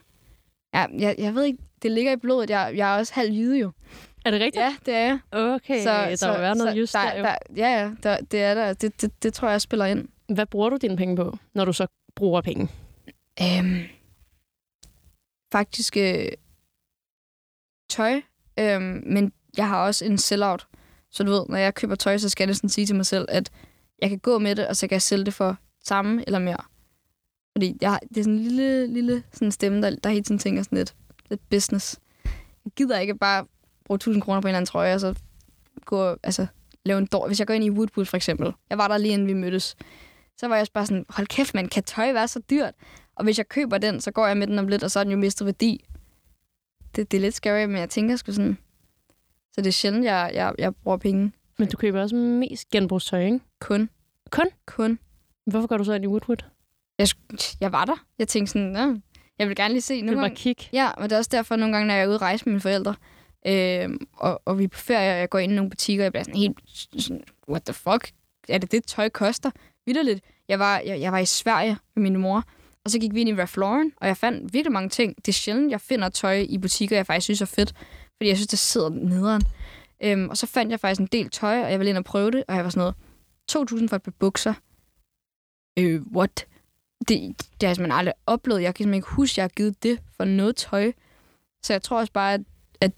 Ja, jeg, jeg ved ikke, det ligger i blodet. Jeg, jeg er også halv jyde jo. Er det rigtigt? Ja, det er jeg. Okay, så, der må være noget just der, der, jo. der, Ja, ja, der, det er der. Det, det, det tror jeg spiller ind. Hvad bruger du dine penge på, når du så bruger penge? Øhm, faktisk øh, tøj, øhm, men jeg har også en sell-out. Så du ved, når jeg køber tøj, så skal jeg næsten sige til mig selv, at jeg kan gå med det, og så kan jeg sælge det for samme eller mere. Fordi jeg, det er sådan en lille, lille sådan stemme, der, der hele tiden tænker sådan lidt, lidt business. Jeg gider ikke bare bruge 1000 kroner på en eller anden trøje, og så gå, altså, lave en dår. Hvis jeg går ind i Woodwood for eksempel, jeg var der lige inden vi mødtes, så var jeg også bare sådan, hold kæft, man, kan tøj være så dyrt? Og hvis jeg køber den, så går jeg med den om lidt, og så er den jo mistet værdi. Det, det er lidt scary, men jeg tænker sgu sådan... Så det er sjældent, jeg, jeg, jeg bruger penge. Men du køber også mest genbrugstøj, ikke? Kun. Kun? Kun. Hvorfor går du så ind i Woodwood? Jeg, jeg var der. Jeg tænkte sådan, Nå, jeg vil gerne lige se. Nogle gange, kigge. ja, men det er også derfor, nogle gange, når jeg er ude at rejse med mine forældre, øh, og, og vi er på ferie, og jeg går ind i nogle butikker, og jeg bliver sådan helt sådan, what the fuck? Er det det, tøj koster? Vitterligt. Jeg var, jeg, jeg var i Sverige med min mor, og så gik vi ind i Ralph Lauren, og jeg fandt virkelig mange ting. Det er sjældent, jeg finder tøj i butikker, jeg faktisk synes er fedt, fordi jeg synes, det sidder nederen. Øhm, og så fandt jeg faktisk en del tøj, og jeg ville ind og prøve det, og jeg var sådan noget, 2.000 for et par bukser. Øh, what? Det, det har jeg simpelthen aldrig oplevet. Jeg kan simpelthen ikke huske, at jeg har givet det for noget tøj. Så jeg tror også bare, at, at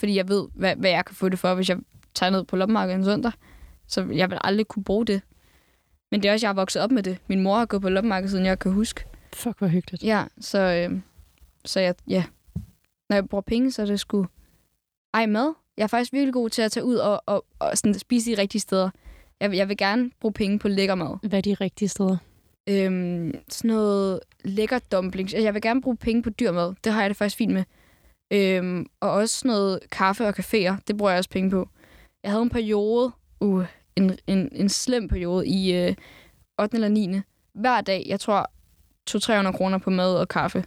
fordi jeg ved, hvad, hvad jeg kan få det for, hvis jeg tager ned på loppemarkedet en søndag. Så jeg vil aldrig kunne bruge det. Men det er også, jeg har vokset op med det. Min mor har gået på loppemarkedet, siden jeg kan huske. Fuck, hvor hyggeligt. Ja, så, øh, så jeg, ja. Når jeg bruger penge, så er det sgu... Ej, mad. Jeg er faktisk virkelig god til at tage ud og, og, og sådan spise de rigtige steder. Jeg, vil- jeg vil gerne bruge penge på lækker mad. Hvad er de rigtige steder? Øhm, sådan noget lækker dumplings. Altså, Jeg vil gerne bruge penge på dyr mad. Det har jeg det faktisk fint med. Øhm, og også sådan noget kaffe og caféer. Det bruger jeg også penge på. Jeg havde en periode, uh, en, en, en slem periode i øh, 8. eller 9. Hver dag, jeg tror, 200-300 kroner på mad og kaffe.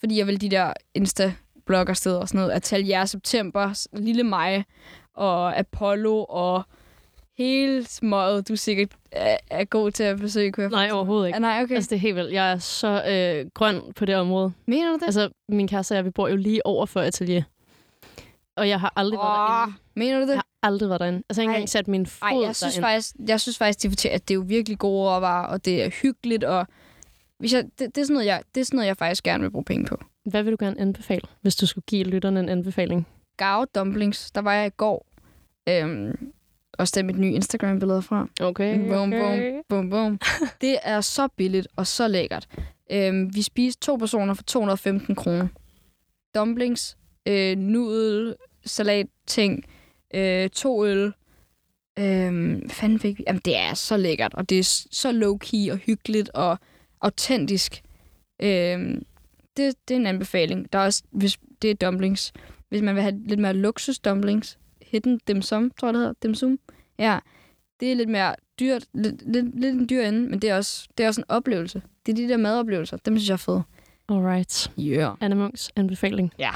Fordi jeg vil de der Insta-bloggersteder og sådan noget. Atelier September, Lille Mig og Apollo og hele smået, du sikkert er, er god til at besøge, kunne jeg Nej, overhovedet ikke. Ah, nej, okay. Altså, det er helt vildt. Jeg er så øh, grøn på det område. Mener du det? Altså, min kæreste og jeg, vi bor jo lige over for atelier. Og jeg har aldrig været Åh, derinde. mener du det? Jeg har aldrig været derinde. Altså, jeg har ikke Ej. engang sat min fod Nej, jeg synes, derinde. faktisk, jeg synes faktisk, de fortæller, at det er jo virkelig gode råvarer, og det er hyggeligt, og hvis jeg, det, det, er sådan noget, jeg, det er sådan noget, jeg faktisk gerne vil bruge penge på. Hvad vil du gerne anbefale, hvis du skulle give lytterne en anbefaling? Gao dumplings, der var jeg i går. Øhm, også er mit nye Instagram-billede fra. Okay, Boom, boom, boom, boom. [LAUGHS] Det er så billigt og så lækkert. Øhm, vi spiste to personer for 215 kroner. Dumplings, øh, nudel, salat, ting, øh, to øl. Øhm, fanden fik vi? Jamen, det er så lækkert, og det er så low-key og hyggeligt og autentisk. Øhm, det, det er en anbefaling. Der er også, hvis det er dumplings. Hvis man vil have lidt mere luksus dumplings, hidden dim sum, tror jeg det hedder, dim sum. Ja, det er lidt mere dyrt, lidt, lidt, lidt en dyr ende, men det er, også, det er også en oplevelse. Det er de der madoplevelser, dem synes jeg er fede. Alright. Yeah. Anna Munks anbefaling. Ja.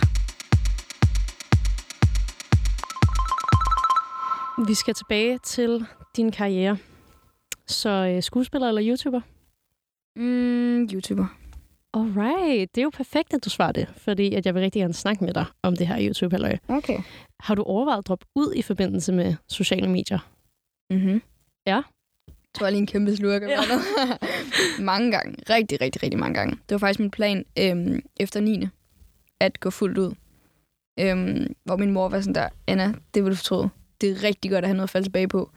Vi skal tilbage til din karriere. Så øh, skuespiller eller YouTuber? Mm, YouTuber. Alright, det er jo perfekt, at du svarer det, fordi at jeg vil rigtig gerne snakke med dig om det her youtube -halløj. Okay. Har du overvejet at droppe ud i forbindelse med sociale medier? Mm-hmm. Ja. Jeg tror lige en kæmpe slurk. Ja. [LAUGHS] mange gange. Rigtig, rigtig, rigtig mange gange. Det var faktisk min plan øhm, efter 9. at gå fuldt ud. Øhm, hvor min mor var sådan der, Anna, det vil du fortryde. Det er rigtig godt at have noget at falde tilbage på.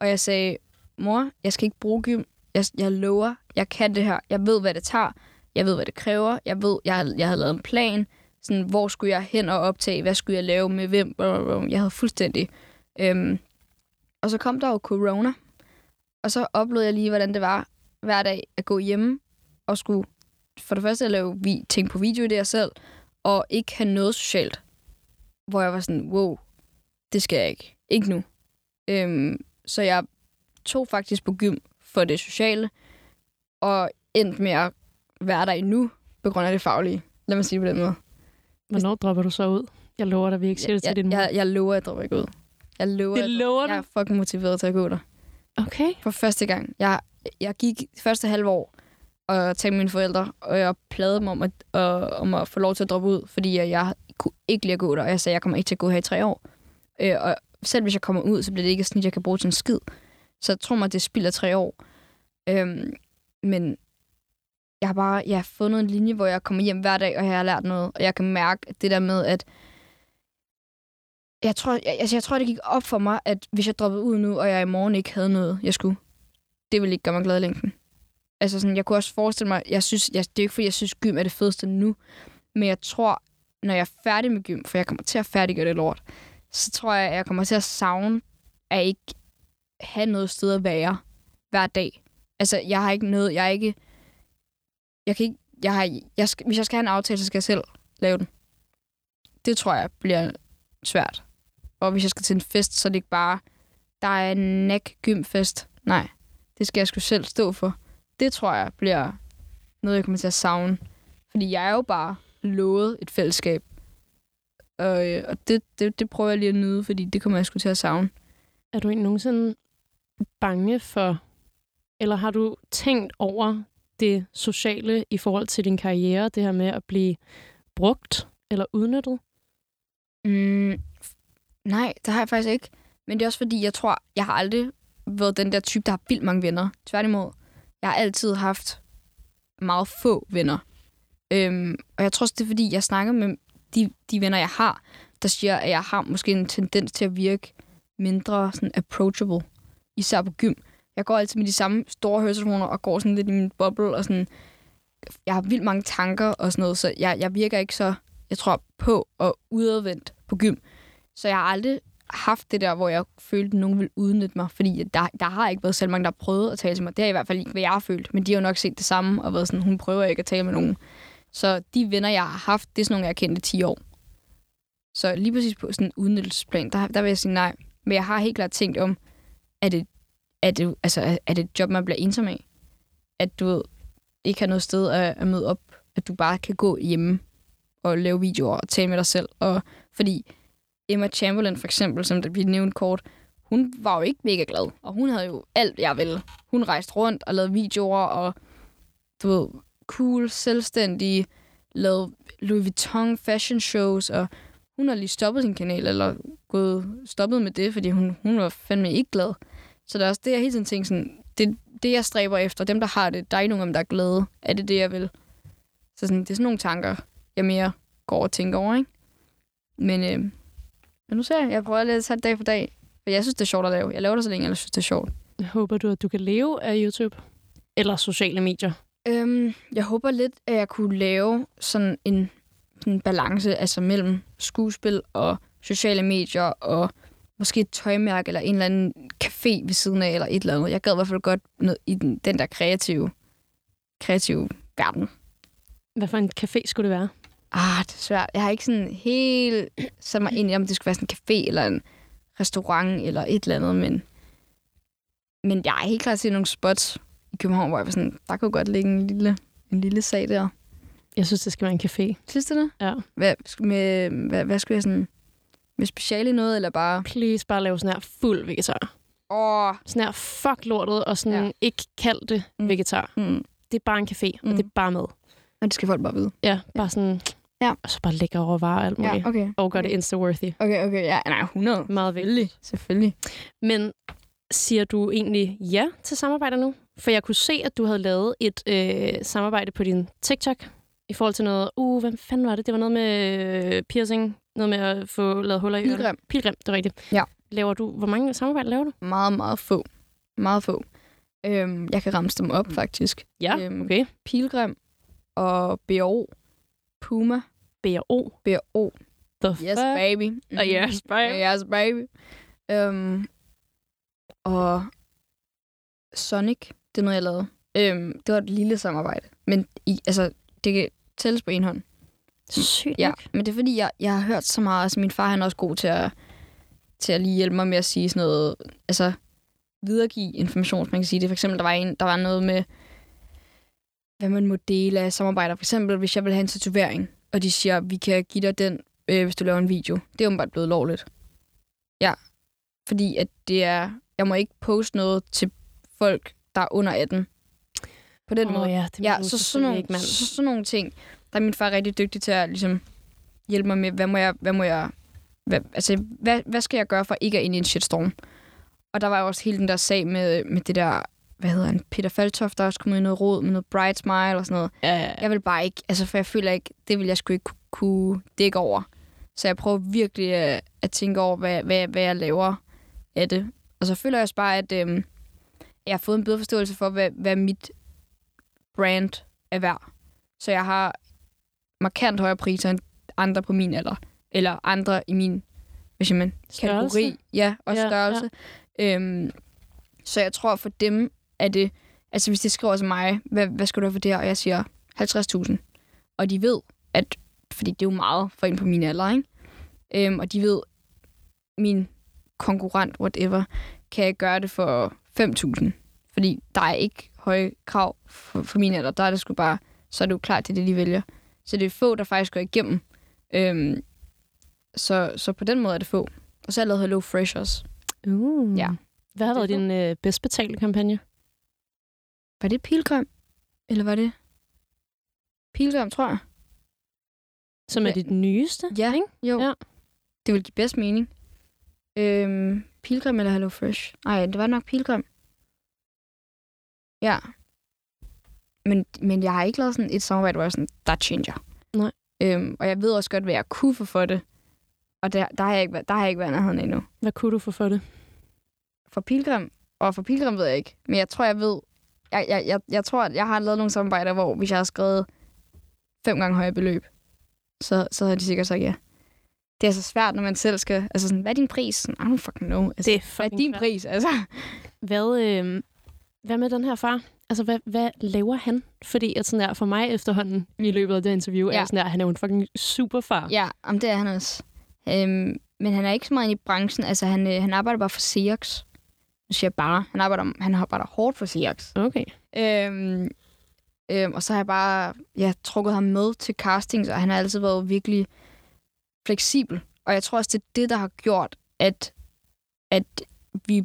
Og jeg sagde, mor, jeg skal ikke bruge gym. Jeg, jeg lover, jeg kan det her. Jeg ved, hvad det tager. Jeg ved, hvad det kræver. Jeg ved, jeg, jeg havde lavet en plan. Sådan, hvor skulle jeg hen og optage? Hvad skulle jeg lave med hvem? Jeg havde fuldstændig. Øhm, og så kom der jo corona. Og så oplevede jeg lige, hvordan det var hver dag at gå hjemme og skulle for det første at lave vi ting på video i det selv, og ikke have noget socialt. Hvor jeg var sådan, wow, det skal jeg ikke. Ikke nu. Øhm, så jeg tog faktisk på gym for det sociale, og endte med at være der endnu, på grund af det faglige. Lad mig sige det på den måde. Hvornår dropper du så ud? Jeg lover dig, vi ikke siger det til din mor. jeg, jeg lover, at jeg dropper ikke ud. Jeg lover, Det at- lover du? Jeg er fucking motiveret til at gå der. Okay. For første gang. Jeg, jeg gik første halve år og talte mine forældre, og jeg plagede dem om at, øh, om at få lov til at droppe ud, fordi jeg, jeg kunne ikke lide at gå der, og jeg sagde, at jeg kommer ikke til at gå her i tre år. Øh, og selv hvis jeg kommer ud, så bliver det ikke et snit, jeg kan bruge til en skid. Så jeg tror mig, det spilder tre år. Øhm, men jeg har bare jeg har fundet en linje, hvor jeg kommer hjem hver dag, og jeg har lært noget. Og jeg kan mærke det der med, at jeg tror, jeg, altså jeg tror, det gik op for mig, at hvis jeg droppede ud nu, og jeg i morgen ikke havde noget, jeg skulle, det ville ikke gøre mig glad i længden. Altså sådan, jeg kunne også forestille mig, jeg synes, jeg, det er ikke fordi, jeg synes, gym er det fedeste nu, men jeg tror, når jeg er færdig med gym, for jeg kommer til at færdiggøre det lort, så tror jeg, at jeg kommer til at savne at ikke have noget sted at være hver dag. Altså, jeg har ikke noget, jeg er ikke, jeg kan ikke, jeg har, jeg skal, hvis jeg skal have en aftale, så skal jeg selv lave den. Det tror jeg bliver svært. Og hvis jeg skal til en fest, så er det ikke bare, der er en næk gymfest. Nej, det skal jeg sgu selv stå for. Det tror jeg bliver noget, jeg kommer til at savne. Fordi jeg er jo bare lovet et fællesskab. Og, øh, og det, det, det prøver jeg lige at nyde, fordi det kommer jeg sgu til at savne. Er du ikke nogensinde bange for, eller har du tænkt over det sociale i forhold til din karriere, det her med at blive brugt eller udnyttet? Mm, nej, det har jeg faktisk ikke. Men det er også fordi, jeg tror, jeg har aldrig været den der type, der har vildt mange venner. Tværtimod, jeg har altid haft meget få venner. Øhm, og jeg tror også, det er fordi, jeg snakker med de, de venner, jeg har, der siger, at jeg har måske en tendens til at virke mindre sådan approachable. Især på gym. Jeg går altid med de samme store høretelefoner og går sådan lidt i min boble og sådan... Jeg har vildt mange tanker og sådan noget, så jeg, jeg virker ikke så, jeg tror, på og udadvendt på gym. Så jeg har aldrig haft det der, hvor jeg følte, at nogen ville udnytte mig, fordi der, der har ikke været selv mange, der har prøvet at tale til mig. Det er i hvert fald ikke, hvad jeg har følt, men de har jo nok set det samme og været sådan, hun prøver ikke at tale med nogen. Så de venner, jeg har haft, det er sådan nogle, jeg har kendt i 10 år. Så lige præcis på sådan en udnyttelsesplan, der, der vil jeg sige nej. Men jeg har helt klart tænkt om, er det, er det, altså, er- det et job, man bliver ensom af? At du ved, ikke har noget sted at, at møde op, at du bare kan gå hjemme og lave videoer og tale med dig selv. Og fordi Emma Chamberlain for eksempel, som der bliver nævnt kort, hun var jo ikke mega glad, og hun havde jo alt, jeg ville. Hun rejste rundt og lavede videoer, og du ved, cool, selvstændig, lavede Louis Vuitton fashion shows, og hun har lige stoppet sin kanal, eller gået stoppet med det, fordi hun, hun var fandme ikke glad. Så der er også det, jeg hele tiden tænker sådan, det, det jeg stræber efter, dem der har det, der er ikke nogen af dem, der er glade. Er det det, jeg vil? Så sådan, det er sådan nogle tanker, jeg mere går og tænker over, ikke? Men, øh, men nu ser jeg, jeg prøver at tage det dag for dag. For jeg synes, det er sjovt at lave. Jeg laver det så længe, jeg synes, det er sjovt. Håber du, at du kan leve af YouTube? Eller sociale medier? Øhm, jeg håber lidt, at jeg kunne lave sådan en, sådan en balance altså mellem skuespil og sociale medier og måske et tøjmærke eller en eller anden café ved siden af eller et eller andet. Jeg gad i hvert fald godt noget i den, den der kreative, kreative verden. Hvad for en café skulle det være? Ah, det er svært. Jeg har ikke sådan helt sat mig ind i, om det skulle være sådan en café eller en restaurant eller et eller andet, men, men jeg er helt klart set nogle spots i København, hvor jeg var sådan, der kunne godt ligge en lille, en lille sag der. Jeg synes, det skal være en café. Synes du det? Ja. Hvad, med, hvad, hvad skulle jeg sådan... Med speciale noget, eller bare... Please bare lave sådan her fuld vegetar. Åh, Sådan her fuck lortet, og sådan Ja. ikke kald det Mm. vegetar. mm. Det er bare en café, Mm. og det er bare mad. Og det skal folk bare vide. Ja, bare sådan... Ja. Og så bare lægge over varer og alt muligt. Ja, okay. Og gør det insta-worthy. Okay, okay. Ja, nej, 100. Meget vigtigt. Selvfølgelig. Men siger du egentlig ja til samarbejder nu? For jeg kunne se, at du havde lavet et øh, samarbejde på din TikTok i forhold til noget... Uh, hvad fanden var det? Det var noget med øh, piercing Noget med at få lavet huller i. Pilgrim. Pilgrim, det er rigtigt. Ja. Laver du, hvor mange samarbejder laver du? Meget, meget få. Meget få. Øhm, jeg kan ramse dem op, faktisk. Ja, Øhm, okay. Pilgrim og BO. Puma. B&O. BO. The Yes, fuck? baby. Og yes, baby. Yes, baby. Øhm, og Sonic, det er noget, jeg lavede. Øhm, det var et lille samarbejde. Men i, altså, det kan tælles på en hånd. Sygt Ja, men det er fordi, jeg, jeg har hørt så meget. Altså, min far han er også god til at, til at lige hjælpe mig med at sige sådan noget, altså videregive information, man kan sige det. For eksempel, der var, en, der var noget med, hvad man må dele af samarbejder. For eksempel, hvis jeg vil have en tatovering, og de siger, vi kan give dig den, øh, hvis du laver en video. Det er åbenbart blevet lovligt. Ja, fordi at det er, jeg må ikke poste noget til folk, der er under 18. På den Åh måde. ja, det Ja, så sådan, nogle, ikke, så, sådan nogle ting, der er min far rigtig dygtig til at ligesom, hjælpe mig med, hvad må jeg, hvad må jeg, hvad, altså, hvad, hvad skal jeg gøre for ikke at ind i en shitstorm? Og der var jo også hele den der sag med, med det der, hvad hedder han, Peter Faltoft, der også kom ud i noget råd med noget Bright Smile og sådan noget. Ja, ja. Jeg vil bare ikke, altså for jeg føler ikke, det vil jeg sgu ikke ku- kunne dække over. Så jeg prøver virkelig at, at tænke over, hvad, hvad, hvad jeg laver af det. Og så føler jeg også bare, at øhm, jeg har fået en bedre forståelse for, hvad, hvad mit brand er værd. Så jeg har markant højere priser end andre på min alder. Eller andre i min hvis man, Størrelse? kategori. Ja, og Ja, størrelse. Ja. Øhm, så jeg tror for dem, er det... Altså hvis de skriver til mig, hvad, hvad skal du have for det her? Og jeg siger 50.000. Og de ved, at... Fordi det er jo meget for en på min alder, ikke? Øhm, og de ved, min konkurrent, whatever, kan jeg gøre det for 5.000. Fordi der er ikke høje krav for, for min alder. Der er det sgu bare... Så er det jo klart, det er det, de vælger. Så det er få, der faktisk går igennem. Øhm, så, så på den måde er det få. Og så har jeg lavet Hello Fresh også. Uh. Ja. Hvad har været din øh, bedst betalte kampagne? Var det Pilgrim? Eller var det... Pilgrim, tror jeg. Som er Ja. dit nyeste? Ja, ikke? jo. Ja. Det vil give bedst mening. Øhm, Pilgrim eller Hello Fresh? Nej, det var nok Pilgrim. Ja. Men, men jeg har ikke lavet sådan et samarbejde, hvor jeg sådan, der changer. Nej. Øhm, og jeg ved også godt, hvad jeg kunne få for det. Og der, der, har, jeg ikke, der har jeg ikke været nærheden endnu. Hvad kunne du få for det? For Pilgrim, og for Pilgrim ved jeg ikke. Men jeg tror, jeg ved... Jeg, jeg, jeg, jeg tror, at jeg har lavet nogle samarbejder, hvor hvis jeg har skrevet fem gange højere beløb, så, så havde de sikkert sagt ja. Det er så svært, når man selv skal... Altså sådan, hvad er din pris? Sådan, I don't fucking know. Altså, Det er hvad fucking er din svært. pris? Altså, Hvad, øh, hvad med den her far? Altså, hvad, hvad laver han? Fordi at sådan der, for mig efterhånden i løbet af det interview, ja. Er sådan der, han er jo en fucking superfar. ja, om det er han også. Øhm, men han er ikke så meget i branchen. Altså, han, øh, han arbejder bare for Sears. Nu siger jeg bare. Han arbejder, han arbejder hårdt for Sears. Okay. Øhm, øhm, og så har jeg bare ja, trukket ham med til castings, og han har altid været virkelig fleksibel. Og jeg tror også, det er det, der har gjort, at, at vi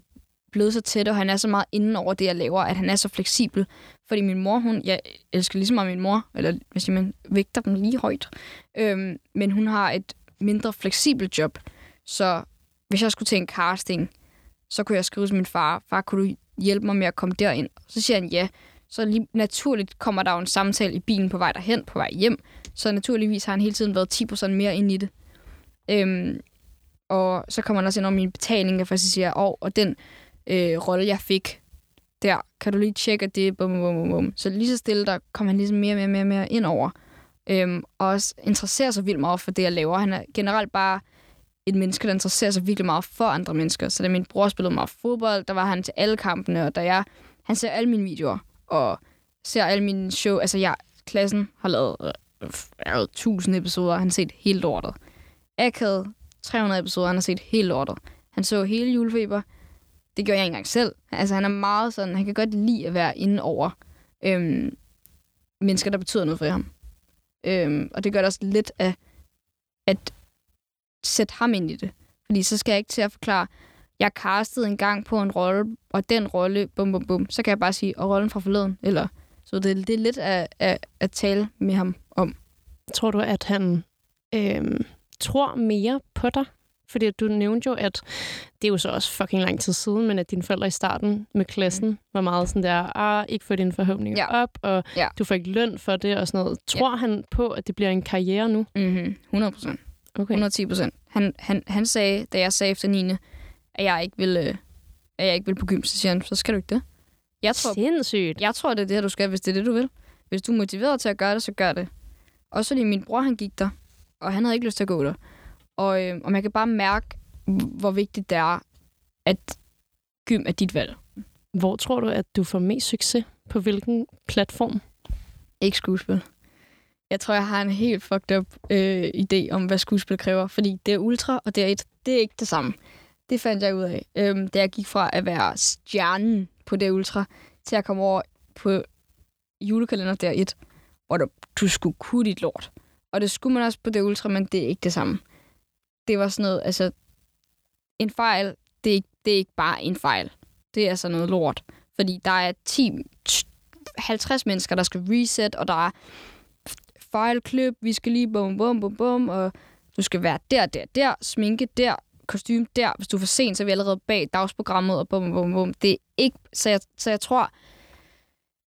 blevet så tæt, og han er så meget inden over det, jeg laver, at han er så fleksibel. Fordi min mor, hun, jeg elsker ligesom meget min mor, eller hvis man vægter dem lige højt, øhm, men hun har et mindre fleksibelt job. Så hvis jeg skulle til en casting, så kunne jeg skrive til min far, far, kunne du hjælpe mig med at komme derind? Så siger han ja. Så lige naturligt kommer der jo en samtale i bilen på vej derhen, på vej hjem. Så naturligvis har han hele tiden været 10% mere ind i det. Øhm, og så kommer han også ind over min betaling, og faktisk siger, oh, og den øh, rolle, jeg fik der, kan du lige tjekke, at det er bum, bum, bum, bum. Så lige så stille, der kom han ligesom mere og mere, mere, mere ind over. Øhm, og også interesserer sig vildt meget for det, jeg laver. Han er generelt bare et menneske, der interesserer sig virkelig meget for andre mennesker. Så da min bror spillede meget fodbold, der var han til alle kampene, og da jeg, han ser alle mine videoer, og ser alle mine show. Altså, jeg, klassen har lavet øh, 1000 episoder, han har set hele lortet. Akad 300 episoder, han har set hele lortet. Han så hele julefeber. Det gjorde jeg ikke engang selv. Altså, han er meget sådan, han kan godt lide at være inde over øhm, mennesker, der betyder noget for ham. Øhm, og det gør det også lidt af at sætte ham ind i det. Fordi så skal jeg ikke til at forklare, jeg castede en gang på en rolle, og den rolle, bum bum bum, så kan jeg bare sige, og rollen fra forleden, eller så det, det er lidt at, at, at tale med ham om. Tror du, at han øh, tror mere på dig? Fordi du nævnte jo, at det er jo så også fucking lang tid siden, men at dine forældre i starten med klassen mm. var meget sådan der, ah, ikke få dine forhåbninger Ja. op, og Ja. du får ikke løn for det og sådan noget. Tror han på, at det bliver en karriere nu? Mm-hmm. 100 procent. Okay. 110 procent. Han, han, han sagde, da jeg sagde efter 9. at jeg ikke ville, øh, at jeg ikke ville på gym, så siger han, så skal du ikke det. Jeg tror, Sindssygt. jeg tror, det er det her, du skal, hvis det er det, du vil. Hvis du er motiveret til at gøre det, så gør det. Også fordi min bror, han gik der, og han havde ikke lyst til at gå der. Og, øh, og man kan bare mærke, hvor vigtigt det er, at gym er dit valg. Hvor tror du, at du får mest succes? På hvilken platform? Ikke skuespil. Jeg tror, jeg har en helt fucked up øh, idé om, hvad skuespil kræver. Fordi det er ultra, og det er et. Det er ikke det samme. Det fandt jeg ud af, øhm, da jeg gik fra at være stjernen på det ultra, til at komme over på julekalender der et, hvor du, du skulle kunne dit lort. Og det skulle man også på det ultra, men det er ikke det samme. Det var sådan noget, altså, en fejl, det er, ikke, det er ikke bare en fejl. Det er sådan noget lort. Fordi der er 10, 50 mennesker, der skal reset, og der er fejlklip, vi skal lige bum, bum, bum, bum, og du skal være der, der, der, sminke der, kostume der. Hvis du er for sent, så er vi allerede bag dagsprogrammet, og bum, bum, bum. Det er ikke... Så jeg, så jeg tror,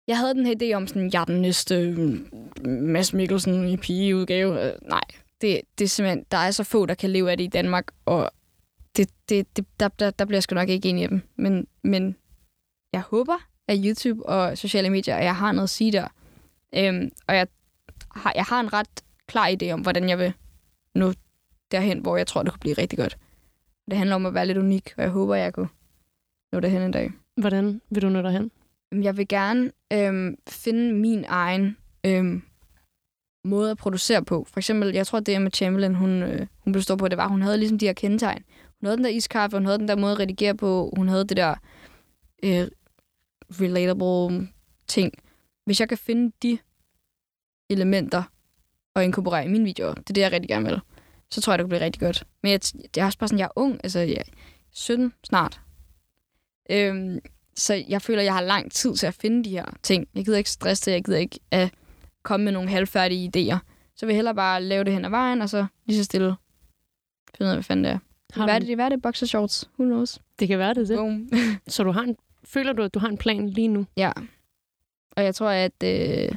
jeg havde den her idé om, sådan, jeg er den næste mm, Mads Mikkelsen i pigeudgave. Øh, nej, det, det er simpelthen, der er så få, der kan leve af det i Danmark, og det, det, det, der, der, der bliver jeg sgu nok ikke enig i dem. Men, men jeg håber, at YouTube og sociale medier, at jeg har noget at sige der. Øhm, og jeg har, jeg har en ret klar idé om, hvordan jeg vil nå derhen, hvor jeg tror, det kunne blive rigtig godt. Det handler om at være lidt unik, og jeg håber, jeg kunne nå derhen en dag. Hvordan vil du nå derhen? Jeg vil gerne øhm, finde min egen øhm, måde at producere på. For eksempel, jeg tror, det Emma Chamberlain, hun, øh, hun blev stor på, det var, hun havde ligesom de her kendetegn. Hun havde den der iskaffe, hun havde den der måde at redigere på, hun havde det der øh, relatable ting. Hvis jeg kan finde de elementer og inkorporere i mine videoer, det er det, jeg rigtig gerne vil, så tror jeg, det kan blive rigtig godt. Men jeg, det er også bare sådan, jeg er ung, altså jeg er 17 snart. Øhm, så jeg føler, jeg har lang tid til at finde de her ting. Jeg gider ikke stresse det, jeg gider ikke at komme med nogle halvfærdige idéer. Så vil jeg hellere bare lave det hen ad vejen, og så lige så stille finde ud af, hvad fanden det er. Har Hvad er det, hvad er det? Boxer shorts? Who knows? Det kan være det, det. Boom. [LAUGHS] Så du har en, føler du, at du har en plan lige nu? Ja. Og jeg tror, at... Øh,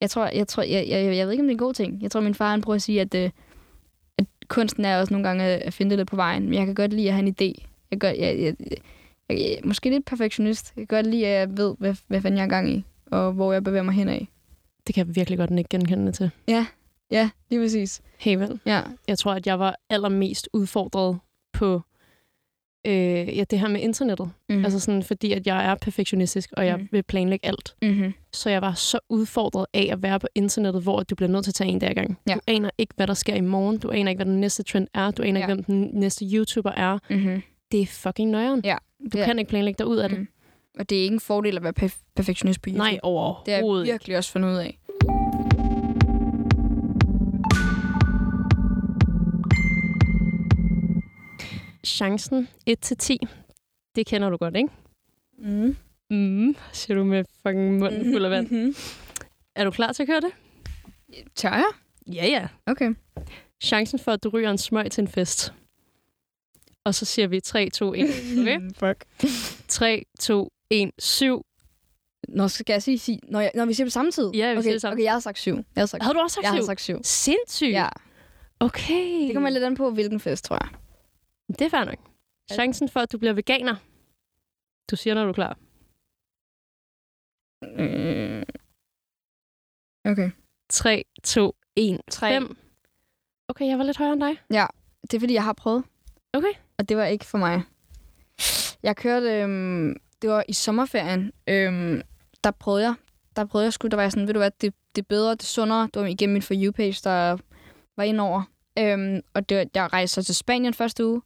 jeg tror, jeg, tror jeg, jeg, jeg ved ikke, om det er en god ting. Jeg tror, min far han prøver at sige, at, øh, at kunsten er også nogle gange at finde det lidt på vejen. Men jeg kan godt lide at have en idé. Jeg, gør, jeg, jeg, jeg, jeg, jeg måske lidt perfektionist. Jeg kan godt lide, at jeg ved, hvad, hvad fanden jeg er gang i. Og hvor jeg bevæger mig henad. Det kan jeg virkelig godt ikke genkende til. Ja, lige præcis. Hey, vel. Ja. Jeg tror, at jeg var allermest udfordret på øh, ja, det her med internettet. Mm. Mm. Altså sådan, fordi at jeg er perfektionistisk, og jeg Mhm. vil planlægge alt. mm-hmm. Så jeg var så udfordret af at være på internettet, hvor du bliver nødt til at tage en dag gang. Ja. Du aner ikke, hvad der sker i morgen. Du aner ikke, hvad den næste trend er. Du aner Ja. ikke, hvem den næste YouTuber er. Mm-hmm. Det er fucking nøjeren. Ja. Du kan ikke planlægge dig ud af det. Og det er ikke en fordel at være perf- perfektionist på YouTube. Nej, Det er jeg overhovedet virkelig også fundet ud af. Chancen 1-10, det kender du godt, ikke? Mm. Mm, siger du med fucking munden fuld af vand. Mm-hmm. Er du klar til at køre det? Tør jeg? Ja, ja. Okay. Chancen for, at du ryger en smøg til en fest. Og så siger vi 3, 2, 1. Okay? Fuck. 3, 2, 1, 7. Nå, skal jeg sige, sige når, jeg, når vi siger på samme tid? Ja, vi okay, siger det samme. Okay, jeg har sagt syv. Jeg har sagt, Havde du også sagt jeg har 7? sagt syv. Sindssygt. Ja, Okay. det kommer lidt an på, hvilken fest, tror jeg. Det er fair nok. Chancen for, at du bliver veganer. Du siger, når du er klar. Mm. Okay. 3, 2, 1, Tre. 5. Okay, jeg var lidt højere end dig. Det er, fordi jeg har prøvet. Okay. Og det var ikke for mig. Jeg kørte, øhm, det var i sommerferien, øhm, der prøvede jeg. Der prøvede jeg sgu, der var jeg sådan, ved du hvad, det, det er bedre, det er sundere. Det var igennem min For You-page, der var ind over. Øhm, og det, jeg rejste så til Spanien første uge.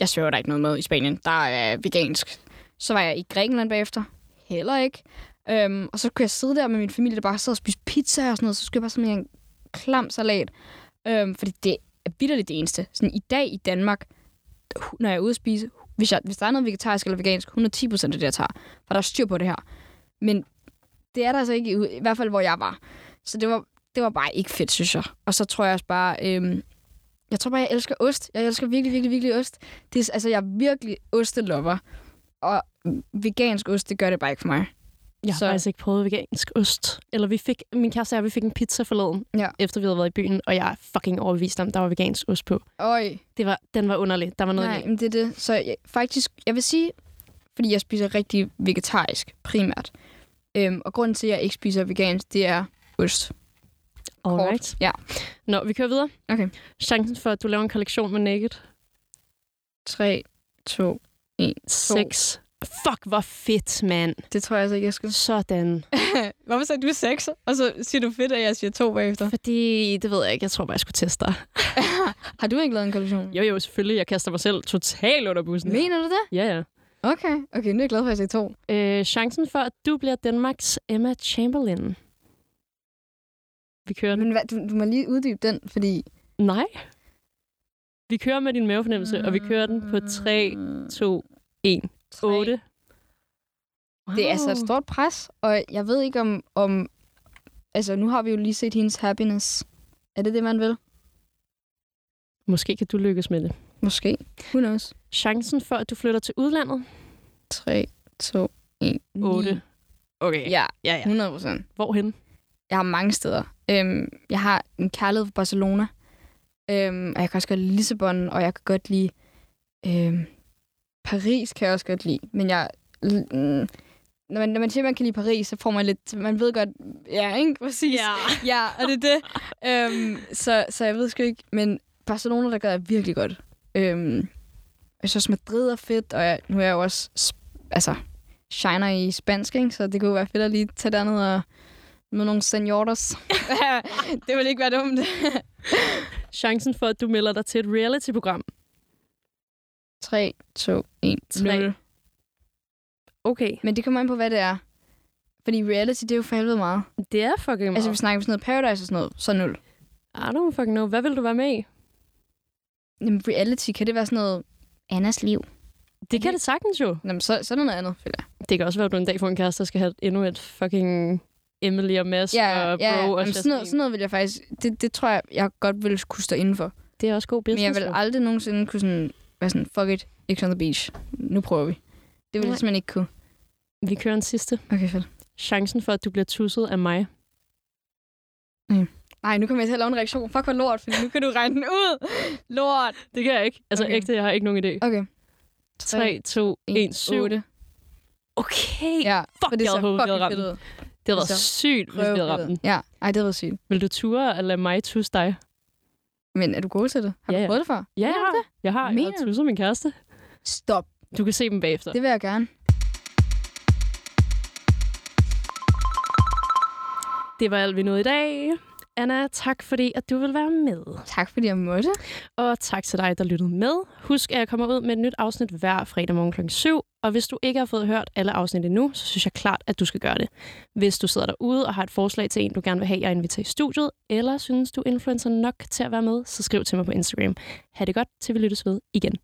Jeg sværger der ikke noget med i Spanien. Der er vegansk. Så var jeg i Grækenland bagefter. Heller ikke. Øhm, og så kunne jeg sidde der med min familie, der bare sad og spiste pizza og sådan noget. Så skulle jeg bare sådan en klam salat. Øhm, fordi det er bitterligt det eneste. Sådan i dag i Danmark, når jeg er ude at spise, hvis, jeg, hvis der er noget vegetarisk eller vegansk, 110 procent af det, jeg tager. For der er styr på det her. Men det er der altså ikke, i, i hvert fald hvor jeg var. Så det var, det var bare ikke fedt, synes jeg. Og så tror jeg også bare, øhm, jeg tror bare, jeg elsker ost. Jeg elsker virkelig, virkelig, virkelig ost. Det er, altså, jeg er virkelig ostelover. Og vegansk ost, det gør det bare ikke for mig. Jeg har Så- faktisk ikke prøvet vegansk ost. Eller vi fik, min kæreste og jeg, vi fik en pizza forleden, Ja. efter vi havde været i byen, og jeg er fucking overbevist om, der var vegansk ost på. Øj. Det var, den var underlig. Der var noget Nej, men det er det. Så jeg, faktisk, jeg vil sige, fordi jeg spiser rigtig vegetarisk primært. Øhm, og grunden til, at jeg ikke spiser vegansk, det er ost. Alright. Ja. Nå, vi kører videre. Okay. Chancen for, at du laver en kollektion med Naked. 3, 2, 1. 6. Fuck, hvor fedt, mand. Det tror jeg altså ikke, jeg skal. Sådan. [LAUGHS] Hvorfor sagde du 6? Og så siger du fedt, at jeg siger 2 bagefter. Fordi, det ved jeg ikke, jeg tror bare, jeg skulle teste dig. [LAUGHS] Har du ikke lavet en kollektion? Jo, jo, selvfølgelig. Jeg kaster mig selv totalt under bussen. Mener du det? Ja, ja. Okay. Okay, nu er jeg glad for, at jeg sagde 2. Øh, chancen for, at du bliver Danmarks Emma Chamberlain. Vi kører den. Men hvad, du, du må lige uddybe den, fordi... Nej. Vi kører med din mavefornemmelse, og vi kører den på 3, 2, 1, 8. Det er altså et stort pres, og jeg ved ikke om, om... Altså, nu har vi jo lige set hendes happiness. Er det det, man vil? Måske kan du lykkes med det. Måske. Who knows? Chancen for, at du flytter til udlandet? 3, 2, 1, 8. Okay. Ja, ja, ja. 100 procent. Hvorhen? Jeg har mange steder. Øhm, jeg har en kærlighed for Barcelona. Øhm, og jeg kan også godt lide Lissabon, og jeg kan godt lide... Øhm, Paris kan jeg også godt lide. Men jeg... Mm, når man, når man siger, at man kan lide Paris, så får man lidt... Man ved godt... Ja, ikke? Præcis. Ja. [LAUGHS] ja og det er det. øhm, så, så jeg ved sgu ikke... Men Barcelona, der gør jeg virkelig godt. Øhm, jeg synes, Madrid er fedt, og jeg, nu er jeg jo også... Altså, shiner i spansk, ikke? Så det kunne være fedt at lige tage derned og med nogle seniors. [LAUGHS] [LAUGHS] det vil ikke være dumt. Chancen for, at du melder dig til et reality-program? 3, 2, 1, 3. 0. Okay. Men det kommer an på, hvad det er. Fordi reality, det er jo for helvede meget. Det er fucking meget. Altså, vi snakker om sådan noget Paradise og sådan noget, så 0. I don't fucking know. Hvad vil du være med i? Jamen, reality, kan det være sådan noget Annas liv? Det kan det sagtens jo. Jamen, så, så er det noget andet, føler jeg. Det kan også være, at du en dag får en kæreste, der skal have endnu et fucking Emily og Mads Ja, og Bro ja, og Jamen, sådan, noget, sådan noget vil jeg faktisk... Det, det tror jeg, jeg godt ville kunne stå indenfor. Det er også god Men business. jeg vil aldrig nogensinde kunne sådan, være sådan, fuck it, X on the beach. Nu prøver vi. Det vil Nej. jeg simpelthen ikke kunne. Vi kører en sidste. Okay, fedt. Chancen for, at du bliver tusset af mig. Nej, nu kommer jeg til at lave en reaktion. Fuck, hvor lort, for nu kan du regne den ud. Lort. Det kan jeg ikke. Altså Okay. ægte, jeg har ikke nogen idé. Okay. 3, 2, 1, 7. 8. Okay. Ja, Fuck, det jeg havde håbet, havde ramt. Det havde været sygt, hvis vi havde ramt den. Ja, ej, det havde været sygt. Vil du ture at lade mig tusse dig? Men er du god til det? Har Ja, du prøvet det før? Ja, jeg har. Jeg har. Jeg Mener har du? tusset min kæreste. Stop. Du kan se dem bagefter. Det vil jeg gerne. Det var alt, vi nåede i dag. Anna, tak fordi, at du vil være med. Tak fordi jeg måtte. Og tak til dig, der lyttede med. Husk, at jeg kommer ud med et nyt afsnit hver fredag morgen kl. 7. Og hvis du ikke har fået hørt alle afsnit endnu, så synes jeg klart, at du skal gøre det. Hvis du sidder derude og har et forslag til en, du gerne vil have, jeg inviterer i studiet, eller synes, du er influencer nok til at være med, så skriv til mig på Instagram. Ha' det godt, til vi lyttes ved igen.